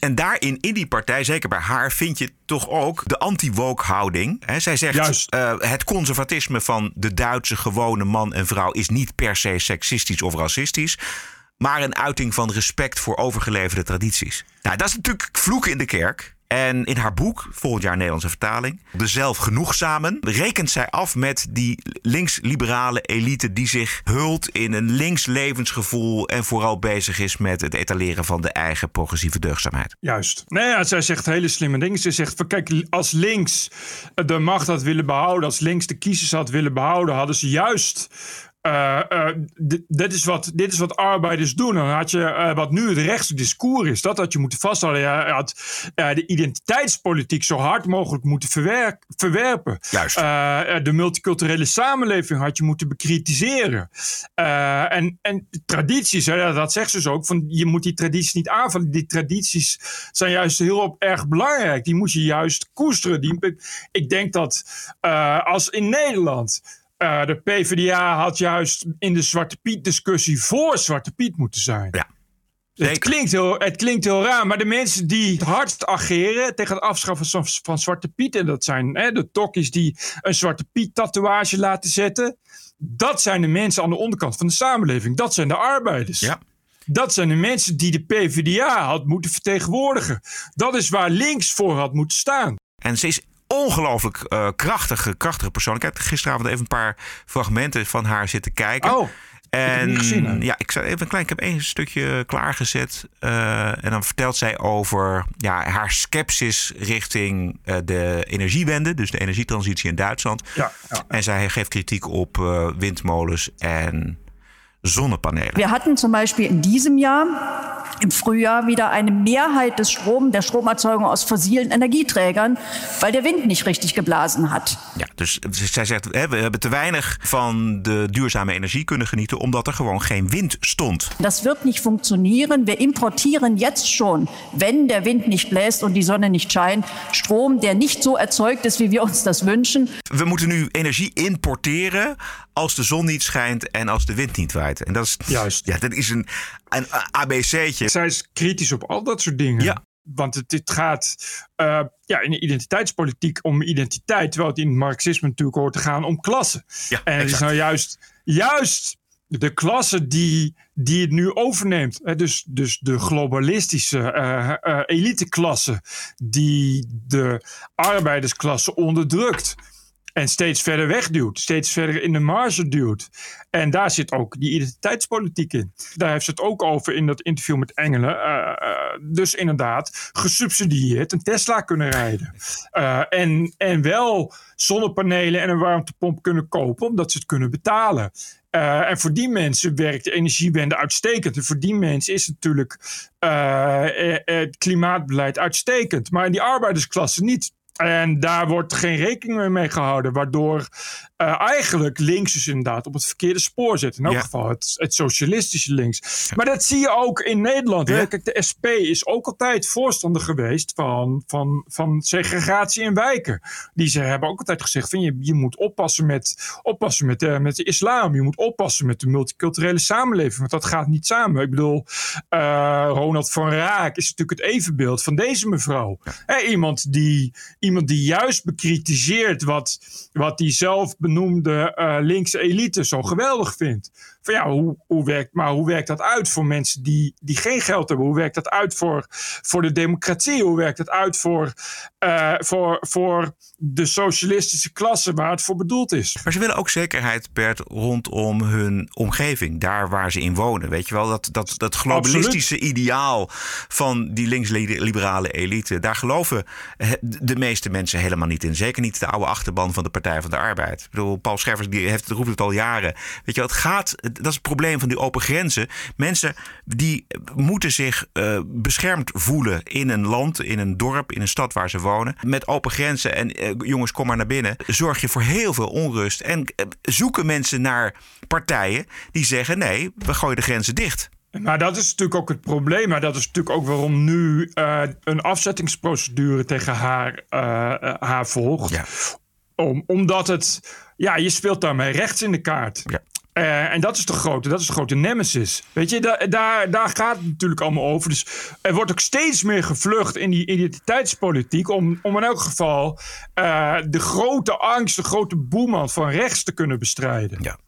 En daarin, in die partij, zeker bij haar, vind je toch ook de anti-woke houding. He, zij zegt, uh, het conservatisme van de Duitse gewone man en vrouw is niet per se seksistisch of racistisch maar een uiting van respect voor overgeleverde tradities. Nou, dat is natuurlijk vloeken in de kerk. En in haar boek, volgend jaar Nederlandse vertaling, De Zelfgenoegzamen, rekent zij af met die links-liberale elite die zich hult in een links levensgevoel en vooral bezig is met het etaleren van de eigen progressieve deugdzaamheid. Juist. Nee, ja, zij zegt hele slimme dingen. Ze zegt van kijk, als links de macht had willen behouden, als links de kiezers had willen behouden, hadden ze juist uh, uh, dit, is wat, dit is wat arbeiders doen. Dan had je uh, wat nu het rechtse discours is. Dat had je moeten vasthouden. Je had de identiteitspolitiek zo hard mogelijk moeten verwerk, verwerpen. Juist. de multiculturele samenleving had je moeten bekritiseren. en, en tradities, hè, dat zegt ze dus ook. Van, je moet die tradities niet aanvallen. Die tradities zijn juist heel erg belangrijk. Die moet je juist koesteren. Die, ik denk dat als in Nederland uh, de PvdA had juist in de Zwarte Piet discussie voor Zwarte Piet moeten zijn. Ja. Het klinkt, heel, het klinkt heel raar, maar de mensen die het hardst ageren tegen het afschaffen van, van Zwarte Piet, en dat zijn hè, de tokkies die een Zwarte Piet tatoeage laten zetten, dat zijn de mensen aan de onderkant van de samenleving. Dat zijn de arbeiders. Ja. Dat zijn de mensen die de PvdA had moeten vertegenwoordigen. Dat is waar links voor had moeten staan. En ze is ongelooflijk uh, krachtige, krachtige persoon. Ik heb gisteravond even een paar fragmenten van haar zitten kijken. Oh. En gezien, ja, ik zou even een klein. Ik heb één stukje klaargezet. Uh, en dan vertelt zij over ja, haar sceptisch richting uh, de energiewende, dus de energietransitie in Duitsland. Ja, ja. En zij geeft kritiek op uh, windmolens en Sonnepaneele. Wir hatten zum Beispiel in diesem Jahr im Frühjahr wieder eine Mehrheit des Strom, der Stromerzeugung aus fossilen Energieträgern, weil der Wind nicht richtig geblasen hat. Ja, dus zij zegt, we hebben te weinig van de duurzame energie kunnen genieten, omdat er gewoon geen wind stond. Das wird nicht funktionieren. Wir importieren jetzt schon, wenn der Wind nicht bläst und die Sonne nicht scheint, Strom, der nicht so erzeugt ist, wie wir uns das wünschen. We moeten nu energie importeren als de zon niet schijnt en als de wind niet waait. En dat is, Juist. Ja, dat is een, een ABC'tje. Zij is kritisch op al dat soort dingen. Ja. Want het, het gaat uh, ja, in de identiteitspolitiek om identiteit, terwijl het in het marxisme natuurlijk hoort te gaan om klassen. Ja, en het is nou juist, juist de klasse die, die het nu overneemt. Hè, dus, dus de globalistische uh, uh, eliteklasse die de arbeidersklasse onderdrukt. En steeds verder wegduwt, steeds verder in de marge duwt. En daar zit ook die identiteitspolitiek in. Daar heeft ze het ook over in dat interview met Engelen. Uh, uh, dus inderdaad, gesubsidieerd een Tesla kunnen rijden. Uh, en, en wel zonnepanelen en een warmtepomp kunnen kopen, omdat ze het kunnen betalen. Uh, en voor die mensen werkt de energiewende uitstekend. En voor die mensen is natuurlijk uh, het klimaatbeleid uitstekend. Maar in die arbeidersklasse niet. En daar wordt geen rekening mee gehouden, waardoor uh, eigenlijk links dus inderdaad op het verkeerde spoor zit. In elk Ja. geval het, het socialistische links. Maar dat zie je ook in Nederland. Hè? Ja. Kijk, de SP is ook altijd voorstander geweest van, van, van segregatie in wijken. Die ze hebben ook altijd gezegd van je, je moet oppassen met, oppassen met, de, met de islam. Je moet oppassen met de multiculturele samenleving. Want dat gaat niet samen. Ik bedoel, eh, Ronald van Raak is natuurlijk het evenbeeld van deze mevrouw. Hè, iemand, die, iemand die juist bekritiseert wat, wat die zelf benoemde eh, linkse elite zo geweldig vindt. Van ja, hoe, hoe werkt, maar hoe werkt dat uit voor mensen die, die geen geld hebben? Hoe werkt dat uit voor, voor de democratie? Hoe werkt dat uit voor, eh, voor, voor de socialistische klasse waar het voor bedoeld is? Maar ze willen ook zekerheid, Bert, rondom hun omgeving. Daar waar ze in wonen. Weet je wel, dat, dat, dat globalistische ideaal van die links-liberale elite. Daar geloven he- de meeste mensen helemaal niet in. Zeker niet de oude achterban van de Partij van de Arbeid. Ik bedoel, Paul Scheffers die heeft, roept het al jaren. Weet je wel, het gaat, dat is het probleem van die open grenzen. Mensen die moeten zich eh, beschermd voelen in een land, in een dorp, in een stad waar ze wonen. Met open grenzen en eh, jongens, kom maar naar binnen. Zorg je voor heel veel onrust. En eh, zoeken mensen naar partijen die zeggen: nee, we gooien de grenzen dicht. Maar dat is natuurlijk ook het probleem. Maar dat is natuurlijk ook waarom nu een afzettingsprocedure tegen haar, haar volgt. Om, omdat het, ja, je speelt daarmee rechts in de kaart. Uh, en dat is de grote, dat is de grote nemesis. Weet je, da daar, daar gaat het natuurlijk allemaal over. Dus er wordt ook steeds meer gevlucht in die identiteitspolitiek. Om, om in elk geval uh, de grote angst, de grote boeman van rechts te kunnen bestrijden. Ja.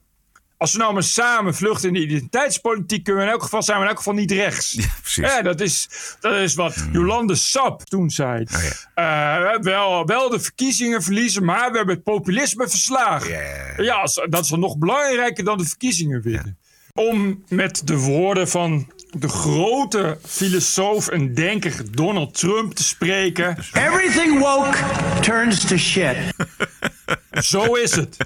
Als we nou maar samen vluchten in de identiteitspolitiek, kunnen we in elk geval zijn we in elk geval niet rechts. Ja, precies. Ja, dat, is, dat is wat Mm. Jolande Sap toen zei. Oh, Eh, wel, wel de verkiezingen verliezen, maar we hebben het populisme verslagen. Ja, dat is dan nog belangrijker dan de verkiezingen winnen. Om met de woorden van de grote filosoof en denker Donald Trump te spreken. Everything woke turns to shit. Zo is het.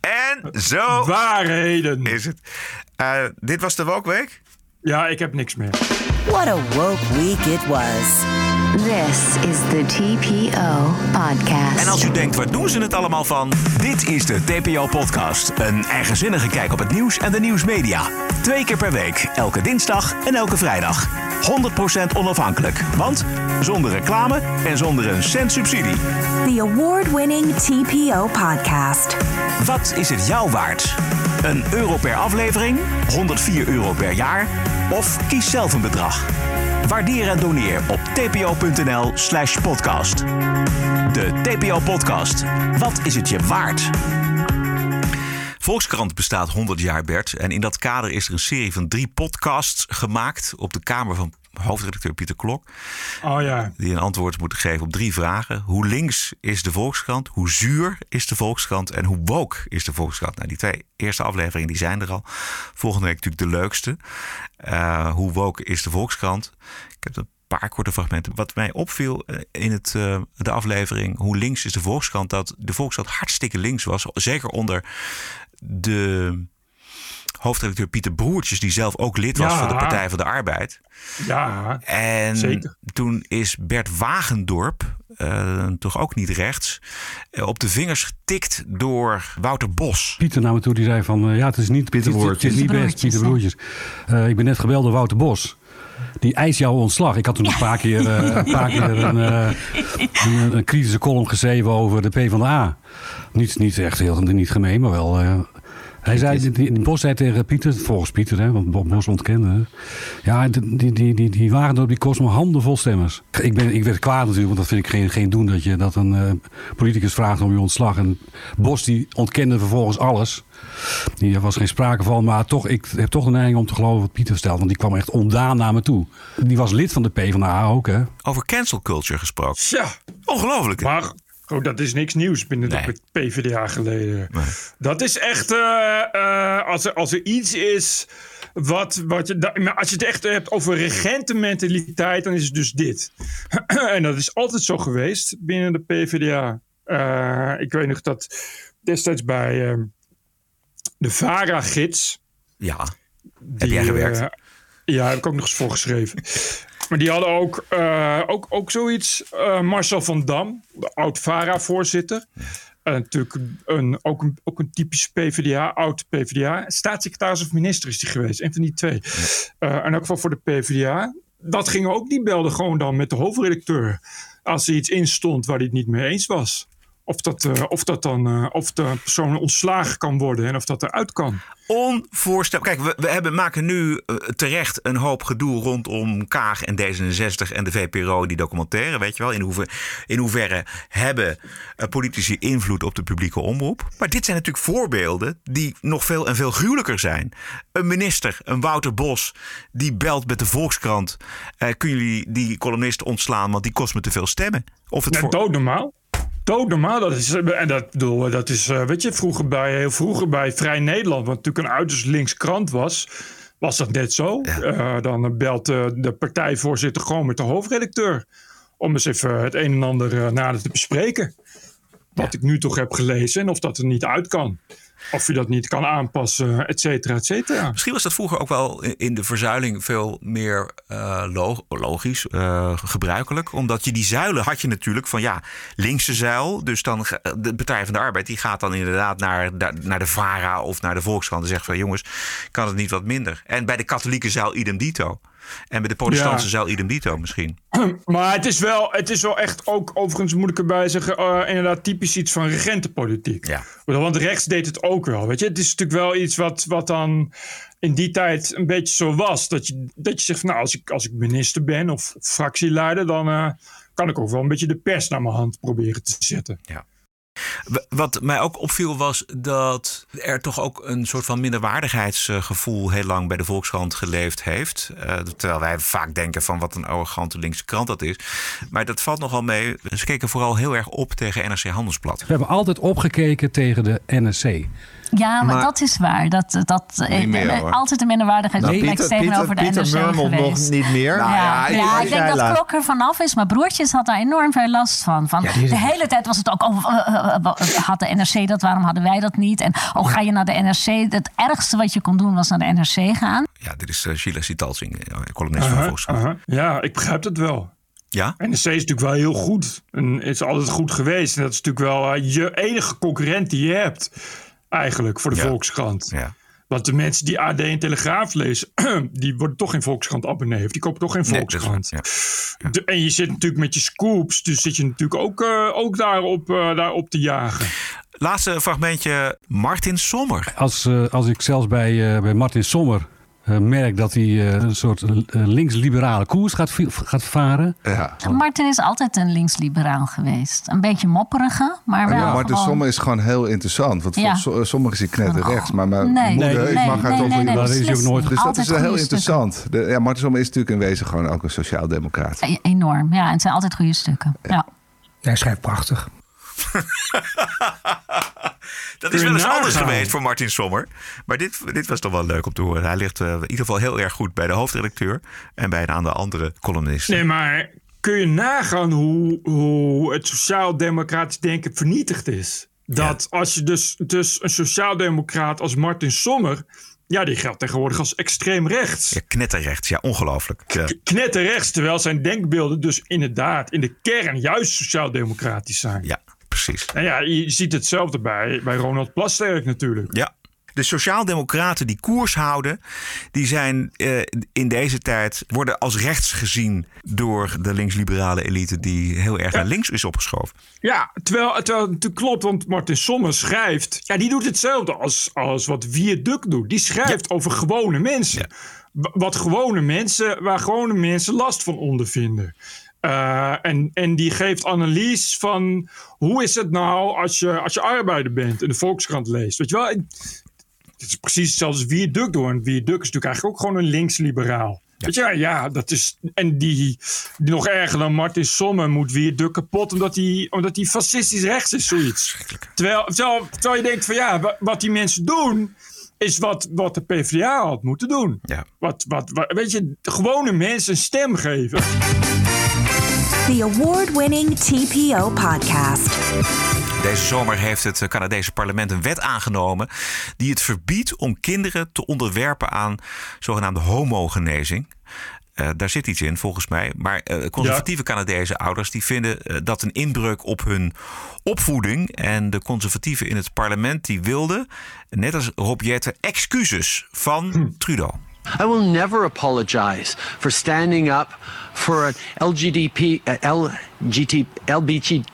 En zo Waarheden. is het. Eh, dit was de Wokweek? Ja, ik heb niks meer. What a woke week it was. This is the TPO podcast. En als u denkt, waar doen ze het allemaal van? Dit is de TPO-podcast. Een eigenzinnige kijk op het nieuws en de nieuwsmedia. Twee keer per week, elke dinsdag en elke vrijdag. 100% onafhankelijk, want zonder reclame en zonder een cent subsidie. The award-winning TPO podcast. Wat is het jou waard? Een euro per aflevering, 104 euro per jaar of kies zelf een bedrag. Waardeer en doneer op tpo.nl slash podcast. De TPO-podcast. Wat is het je waard? Volkskrant bestaat 100 jaar, Bert. En in dat kader is er een serie van drie podcasts gemaakt op de kamer van hoofdredacteur Pieter Klok. Oh ja. Die een antwoord moeten geven op drie vragen. Hoe links is de Volkskrant? Hoe zuur is de Volkskrant? En hoe woke is de Volkskrant? Nou, die twee eerste afleveringen die zijn er al. Volgende week natuurlijk de leukste. Eh, hoe woke is de Volkskrant? Ik heb een paar korte fragmenten. Wat mij opviel eh, in het, eh, de aflevering Hoe links is de Volkskrant... dat de Volkskrant hartstikke links was. Zeker onder de hoofdredacteur Pieter Broertjes... die zelf ook lid was Ja. van de Partij van de Arbeid. Ja, En zeker. toen is Bert Wagendorp, eh, toch ook niet rechts, eh, op de vingers getikt door Wouter Bos. Pieter naar me toe, die zei van... eh, ja, het is niet, Pieter het, is- het is niet best, Pieter Broertjes. Eh, ik ben net gebeld door Wouter Bos. Die eist jouw ontslag. Ik had toen een paar keer, eh, een, paar keer een, eh, een, een kritische column geschreven over de PvdA. Niet, niet echt heel niet gemeen, maar wel... eh, hij zei, die, die Bos zei tegen Pieter, volgens Pieter, hè, want Bo- Bos ontkende. hè. Ja, die, die, die, die, die Wagendorp die kost me handen vol stemmers. Ik, ben, ik werd kwaad natuurlijk, want dat vind ik geen, geen doen dat je dat een eh, politicus vraagt om je ontslag. En Bos die ontkende vervolgens alles. Hier was geen sprake van, maar toch, ik heb toch de neiging om te geloven wat Pieter vertelt. Want die kwam echt ondaan naar me toe. Die was lid van de PvdA ook, hè? Over cancel culture gesproken. Ja. Ongelooflijk. Maar oh, dat is niks nieuws binnen de PvdA geleden. Dat is echt, eh, eh, als, er, als er iets is wat, wat je, da- maar als je het echt hebt over regentenmentaliteit, dan is het dus dit. en dat is altijd zo geweest binnen de PvdA. Eh, ik weet nog dat destijds bij eh, de VARA-gids... Ja, heb Die, jij gewerkt? ja, heb ik ook nog eens voor geschreven. Maar die hadden ook, eh, ook, ook zoiets. eh, Marcel van Dam, de oud-VARA-voorzitter. En natuurlijk een, ook, een, ook een typisch PvdA, oud PvdA. Staatssecretaris of minister is die geweest, een van die twee. Eh in elk geval voor de PvdA. Dat ging ook, die belde gewoon dan met de hoofdredacteur. Als er iets in stond waar hij het niet mee eens was. Of dat, eh, of dat dan, eh, of de persoon ontslagen kan worden en of dat eruit kan. Onvoorstelbaar. Kijk, we, we hebben, maken nu eh, terecht een hoop gedoe rondom Kaag en D66 en de VPRO, die documentaire, weet je wel. In, hoever, in hoeverre hebben politici invloed op de publieke omroep. Maar dit zijn natuurlijk voorbeelden die nog veel en veel gruwelijker zijn. Een minister, een Wouter Bos, die belt met de Volkskrant. Kunnen jullie die columnist ontslaan, want die kost me te veel stemmen? Of het Ja, voor... doodnormaal. Doodnormaal. Dat is, en dat, bedoel, dat is, eh, weet je, vroeger bij, heel vroeger bij Vrij Nederland, wat natuurlijk een uiterst links krant was, was dat net zo. Eh, dan belt eh, de partijvoorzitter gewoon met de hoofdredacteur om eens even het een en ander eh, nader te bespreken. Wat ik nu toch heb gelezen en of dat er niet uit kan. Of je dat niet kan aanpassen, et cetera, et cetera. Misschien was dat vroeger ook wel in- de verzuiling veel meer eh, lo- logisch, eh, gebruikelijk. Omdat je die zuilen had je natuurlijk van ja, linkse zuil. Dus dan de Partij van de Arbeid die gaat dan inderdaad naar, naar- naar de VARA of naar de Volkskrant. En zegt van jongens, kan het niet wat minder? En bij de katholieke zuil idem dito. En bij de protestantse Ja. zuil idem dito misschien. Maar het is, wel, het is wel echt ook, overigens moet ik erbij zeggen, eh, inderdaad typisch iets van regentenpolitiek. Ja. Want rechts deed het ook wel. Weet je, het is natuurlijk wel iets wat, wat dan in die tijd een beetje zo was. Dat je, dat je zegt, nou, als ik, als ik minister ben of fractieleider, dan uh, kan ik ook wel een beetje de pers naar mijn hand proberen te zetten. Ja. Wat mij ook opviel was dat er toch ook een soort van minderwaardigheidsgevoel heel lang bij de Volkskrant geleefd heeft. Uh, terwijl wij vaak denken van wat een arrogante linkse krant dat is. Maar dat valt nogal mee. Ze keken vooral heel erg op tegen NRC Handelsblad. We hebben altijd opgekeken tegen de NRC. Ja, maar, dat is waar. Dat, dat meer, altijd een minderwaardigheidscomplex nou, tegenover de NRC geweest. nog niet meer. Nou, ja, ja, ja ik denk dat Klok er vanaf is. Maar Broertjes had daar enorm veel last van. van de hele tijd was het ook... Oh, had de NRC dat? Waarom hadden wij dat niet? En oh, ga je naar de NRC? Het ergste wat je kon doen was naar de NRC gaan. Ja, dit is uh, Sheila Sitalsing, columnist uh -huh, van Volkskrant. Uh -huh. Ja, ik begrijp het wel. Ja? NRC is natuurlijk wel heel goed. En is altijd goed geweest. En dat is natuurlijk wel je enige concurrent die je hebt eigenlijk voor de Volkskrant. Ja. Want de mensen die AD en Telegraaf lezen, die worden toch geen Volkskrant abonnee. Of die kopen toch geen Volkskrant. Nee, ja. Ja. En je zit natuurlijk met je scoops, dus zit je natuurlijk ook, uh, ook daarop, uh, daarop te jagen. Laatste fragmentje, Martin Sommer. Als, uh, als ik zelfs bij, bij Martin Sommer merk dat hij uh, een soort uh, links-liberale koers gaat, gaat varen. Ja. Martin is altijd een links-liberaal geweest. Een beetje mopperige, maar wel. Ja, Martin gewoon... Sommer is gewoon heel interessant. Want Ja. sommigen is hij knetter rechts. Maar mijn Nee, moeder, nee, ik mag haar nee, toch nee, dat is ook nooit Dus dat is wel heel interessant. De, ja, Martin Sommer is natuurlijk in wezen gewoon ook een sociaal-democraat. E- Enorm, ja. En het zijn altijd goede stukken. Ja. Hij schrijft prachtig. Dat is wel eens anders geweest voor Martin Sommer. Maar dit, dit was toch wel leuk om te horen. Hij ligt eh, in ieder geval heel erg goed bij de hoofdredacteur. En bij een aantal andere columnisten. Nee, maar kun je nagaan hoe, hoe het sociaal-democratisch denken vernietigd is? Dat als je dus, dus een sociaal-democraat als Martin Sommer... Ja, die geldt tegenwoordig als extreem rechts. Ja, knetterrechts. Ja, ongelooflijk. Ja. Knetterrechts, terwijl zijn denkbeelden dus inderdaad in de kern juist sociaal-democratisch zijn. Ja, precies. En ja, je ziet hetzelfde bij, bij Ronald Plasterk natuurlijk. Ja. De sociaaldemocraten die koers houden, die zijn eh, in deze tijd worden als rechts gezien door de linksliberale elite die heel erg naar links is opgeschoven. Ja, terwijl, terwijl het natuurlijk klopt, want Martin Sommer schrijft... Ja, die doet hetzelfde als, als wat Viaduct doet. Die schrijft over gewone mensen. Wat gewone mensen, waar gewone mensen last van ondervinden. Eh, en, en die geeft analyse van hoe is het nou als je, als je arbeider bent en de Volkskrant leest. Weet je wel, het is precies hetzelfde als Viaduct doen. En Viaduct is natuurlijk eigenlijk ook gewoon een links-liberaal. Weet je, ja, dat is. En die, die nog erger dan Martin Sommer moet Viaduct kapot omdat hij, omdat hij fascistisch rechts is, zoiets. Terwijl, terwijl, terwijl je denkt van ja, wa- wat die mensen doen. Is wat, wat de PvdA had moeten doen. Ja. Wat, wat, wat, weet je, de gewone mensen een stem geven. The award winning TPO podcast. Deze zomer heeft het Canadese parlement een wet aangenomen die het verbiedt om kinderen te onderwerpen aan zogenaamde homogenezing. Eh, daar zit iets in, volgens mij. Maar eh, conservatieve Canadese ouders die vinden eh, dat een inbreuk op hun opvoeding. En de conservatieven in het parlement die wilden, net als Rob Jetten, excuses van Trudeau. I will never apologize for standing up for an LGDP, uh, LGT, LBG,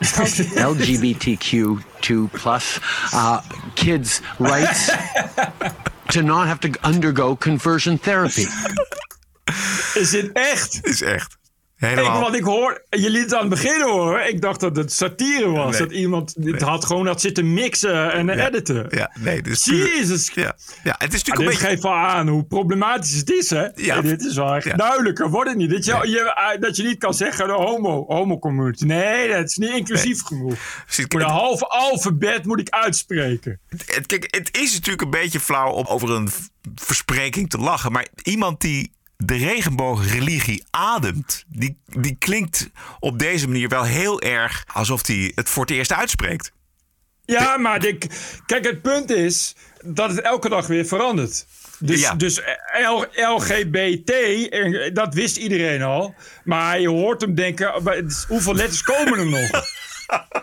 LGBTQ2 plus uh, kids' rights to not have to undergo conversion therapy. Is dit echt? Is echt. Ik, Helemaal. wat ik hoor, je liet het aan het begin horen. Ik dacht dat het satire was. Nee. Dat iemand het had gewoon had zitten mixen en editen. Ja, nee, dit puur- Jezus. Ja, ja, het is Ah, natuurlijk dit beetje... geeft wel aan hoe problematisch het is, hè? Ja. En dit is wel echt Ja. duidelijker, wordt het niet? Dat je, je, eh, dat je niet kan zeggen de homo, homo community. Nee, dat is niet inclusief genoeg. Precies, een half alfabet moet ik uitspreken. Het, kijk, het is natuurlijk een beetje flauw om over een verspreking te lachen. Maar iemand die de regenboogreligie ademt, die, die klinkt op deze manier wel heel erg alsof hij het voor het eerst uitspreekt. Ja, maar ik, kijk, het punt is dat het elke dag weer verandert. Dus, Ja. dus L- LGBT, dat wist iedereen al. Maar je hoort hem denken, hoeveel letters komen er nog?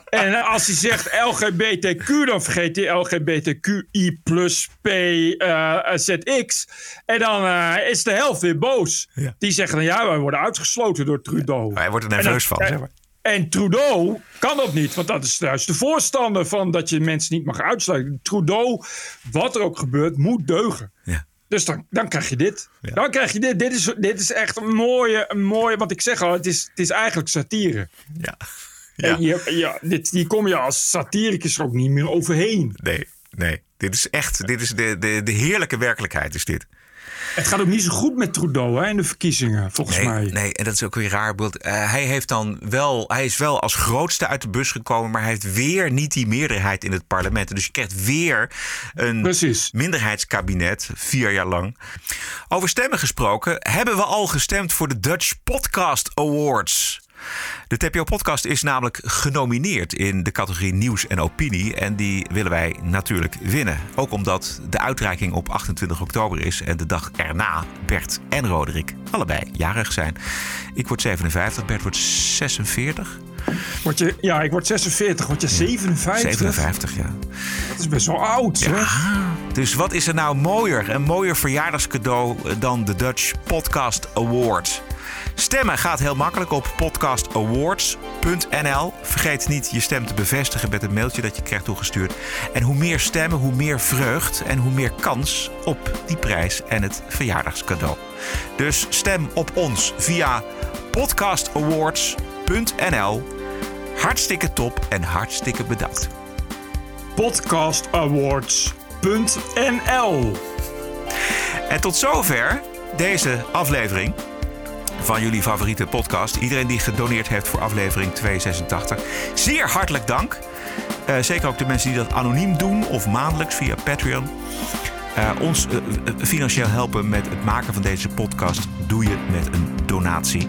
En als hij zegt LGBTQ, dan vergeet hij LGBTQI plus P eh, ZX. En dan eh, is de helft weer boos. Die zeggen dan, ja, wij worden uitgesloten door Trudeau. Hij wordt er nerveus van. en- zeg maar. En Trudeau kan dat niet, want dat is juist de voorstander van dat je mensen niet mag uitsluiten. Trudeau, wat er ook gebeurt, moet deugen. Ja. Dus dan, dan krijg je dit. Dan krijg je dit. Dit is, dit is echt een mooie, een mooie. Want ik zeg al, het is, het is eigenlijk satire. Ja. Ja. Je, ja, dit, die kom je als satiricus er ook niet meer overheen. Nee, nee. Dit is echt, dit is de, de, de heerlijke werkelijkheid is dit. Het gaat ook niet zo goed met Trudeau hè, in de verkiezingen, volgens nee, mij. Nee, en dat is ook weer raar. Uh, hij, heeft dan wel, hij is wel als grootste uit de bus gekomen, maar hij heeft weer niet die meerderheid in het parlement. Dus je krijgt weer een Precies. minderheidskabinet, vier jaar lang. Over stemmen gesproken, hebben we al gestemd voor de Dutch Podcast Awards. De TPO-podcast is namelijk genomineerd in de categorie nieuws en opinie. En die willen wij natuurlijk winnen. Ook omdat de uitreiking op 28 oktober is en de dag erna Bert en Roderick allebei jarig zijn. Ik word 57, Bert wordt 46. Word je, ja, ik word 46. Word je 57? 57, ja. Dat is best wel oud, ja. Dus wat is er nou mooier? Een mooier verjaardagscadeau dan de Dutch Podcast Award. Stemmen gaat heel makkelijk op podcastawards.nl. Vergeet niet je stem te bevestigen met een mailtje dat je krijgt toegestuurd. En hoe meer stemmen, hoe meer vreugd en hoe meer kans op die prijs en het verjaardagscadeau. Dus stem op ons via podcastawards.nl. Hartstikke top en hartstikke bedankt. Podcastawards.nl. En tot zover deze aflevering van jullie favoriete podcast. Iedereen die gedoneerd heeft voor aflevering 286. Zeer hartelijk dank. Uh, zeker ook de mensen die dat anoniem doen of maandelijks via Patreon. Uh, ons uh, financieel helpen met het maken van deze podcast doe je met een donatie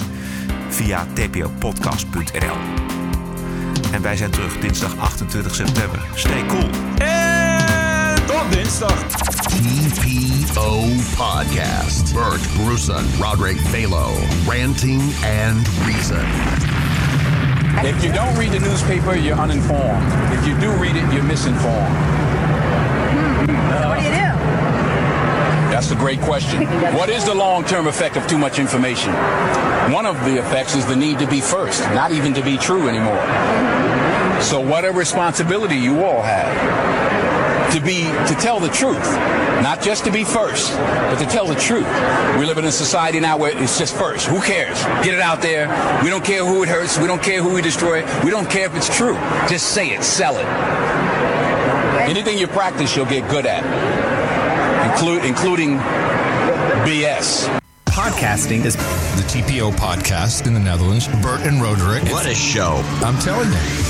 via tpopodcast.nl. En wij zijn terug dinsdag 28 september. Stay cool. En tot dinsdag. TPO Podcast. Bert Bruson, Roderick Balo, Ranting and Reason. If you don't read the newspaper, you're uninformed. If you do read it, you're misinformed. Hmm. What do you do? That's a great question. what is the long term effect of too much information? One of the effects is the need to be first, not even to be true anymore. So, what a responsibility you all have to be to tell the truth, not just to be first, but to tell the truth. We live in a society now where it's just first. Who cares? Get it out there. We don't care who it hurts. We don't care who we destroy. We don't care if it's true. Just say it. Sell it. Anything you practice, you'll get good at, include, including BS. Podcasting is the TPO podcast in the Netherlands. Bert and Roderick. What a show. I'm telling you.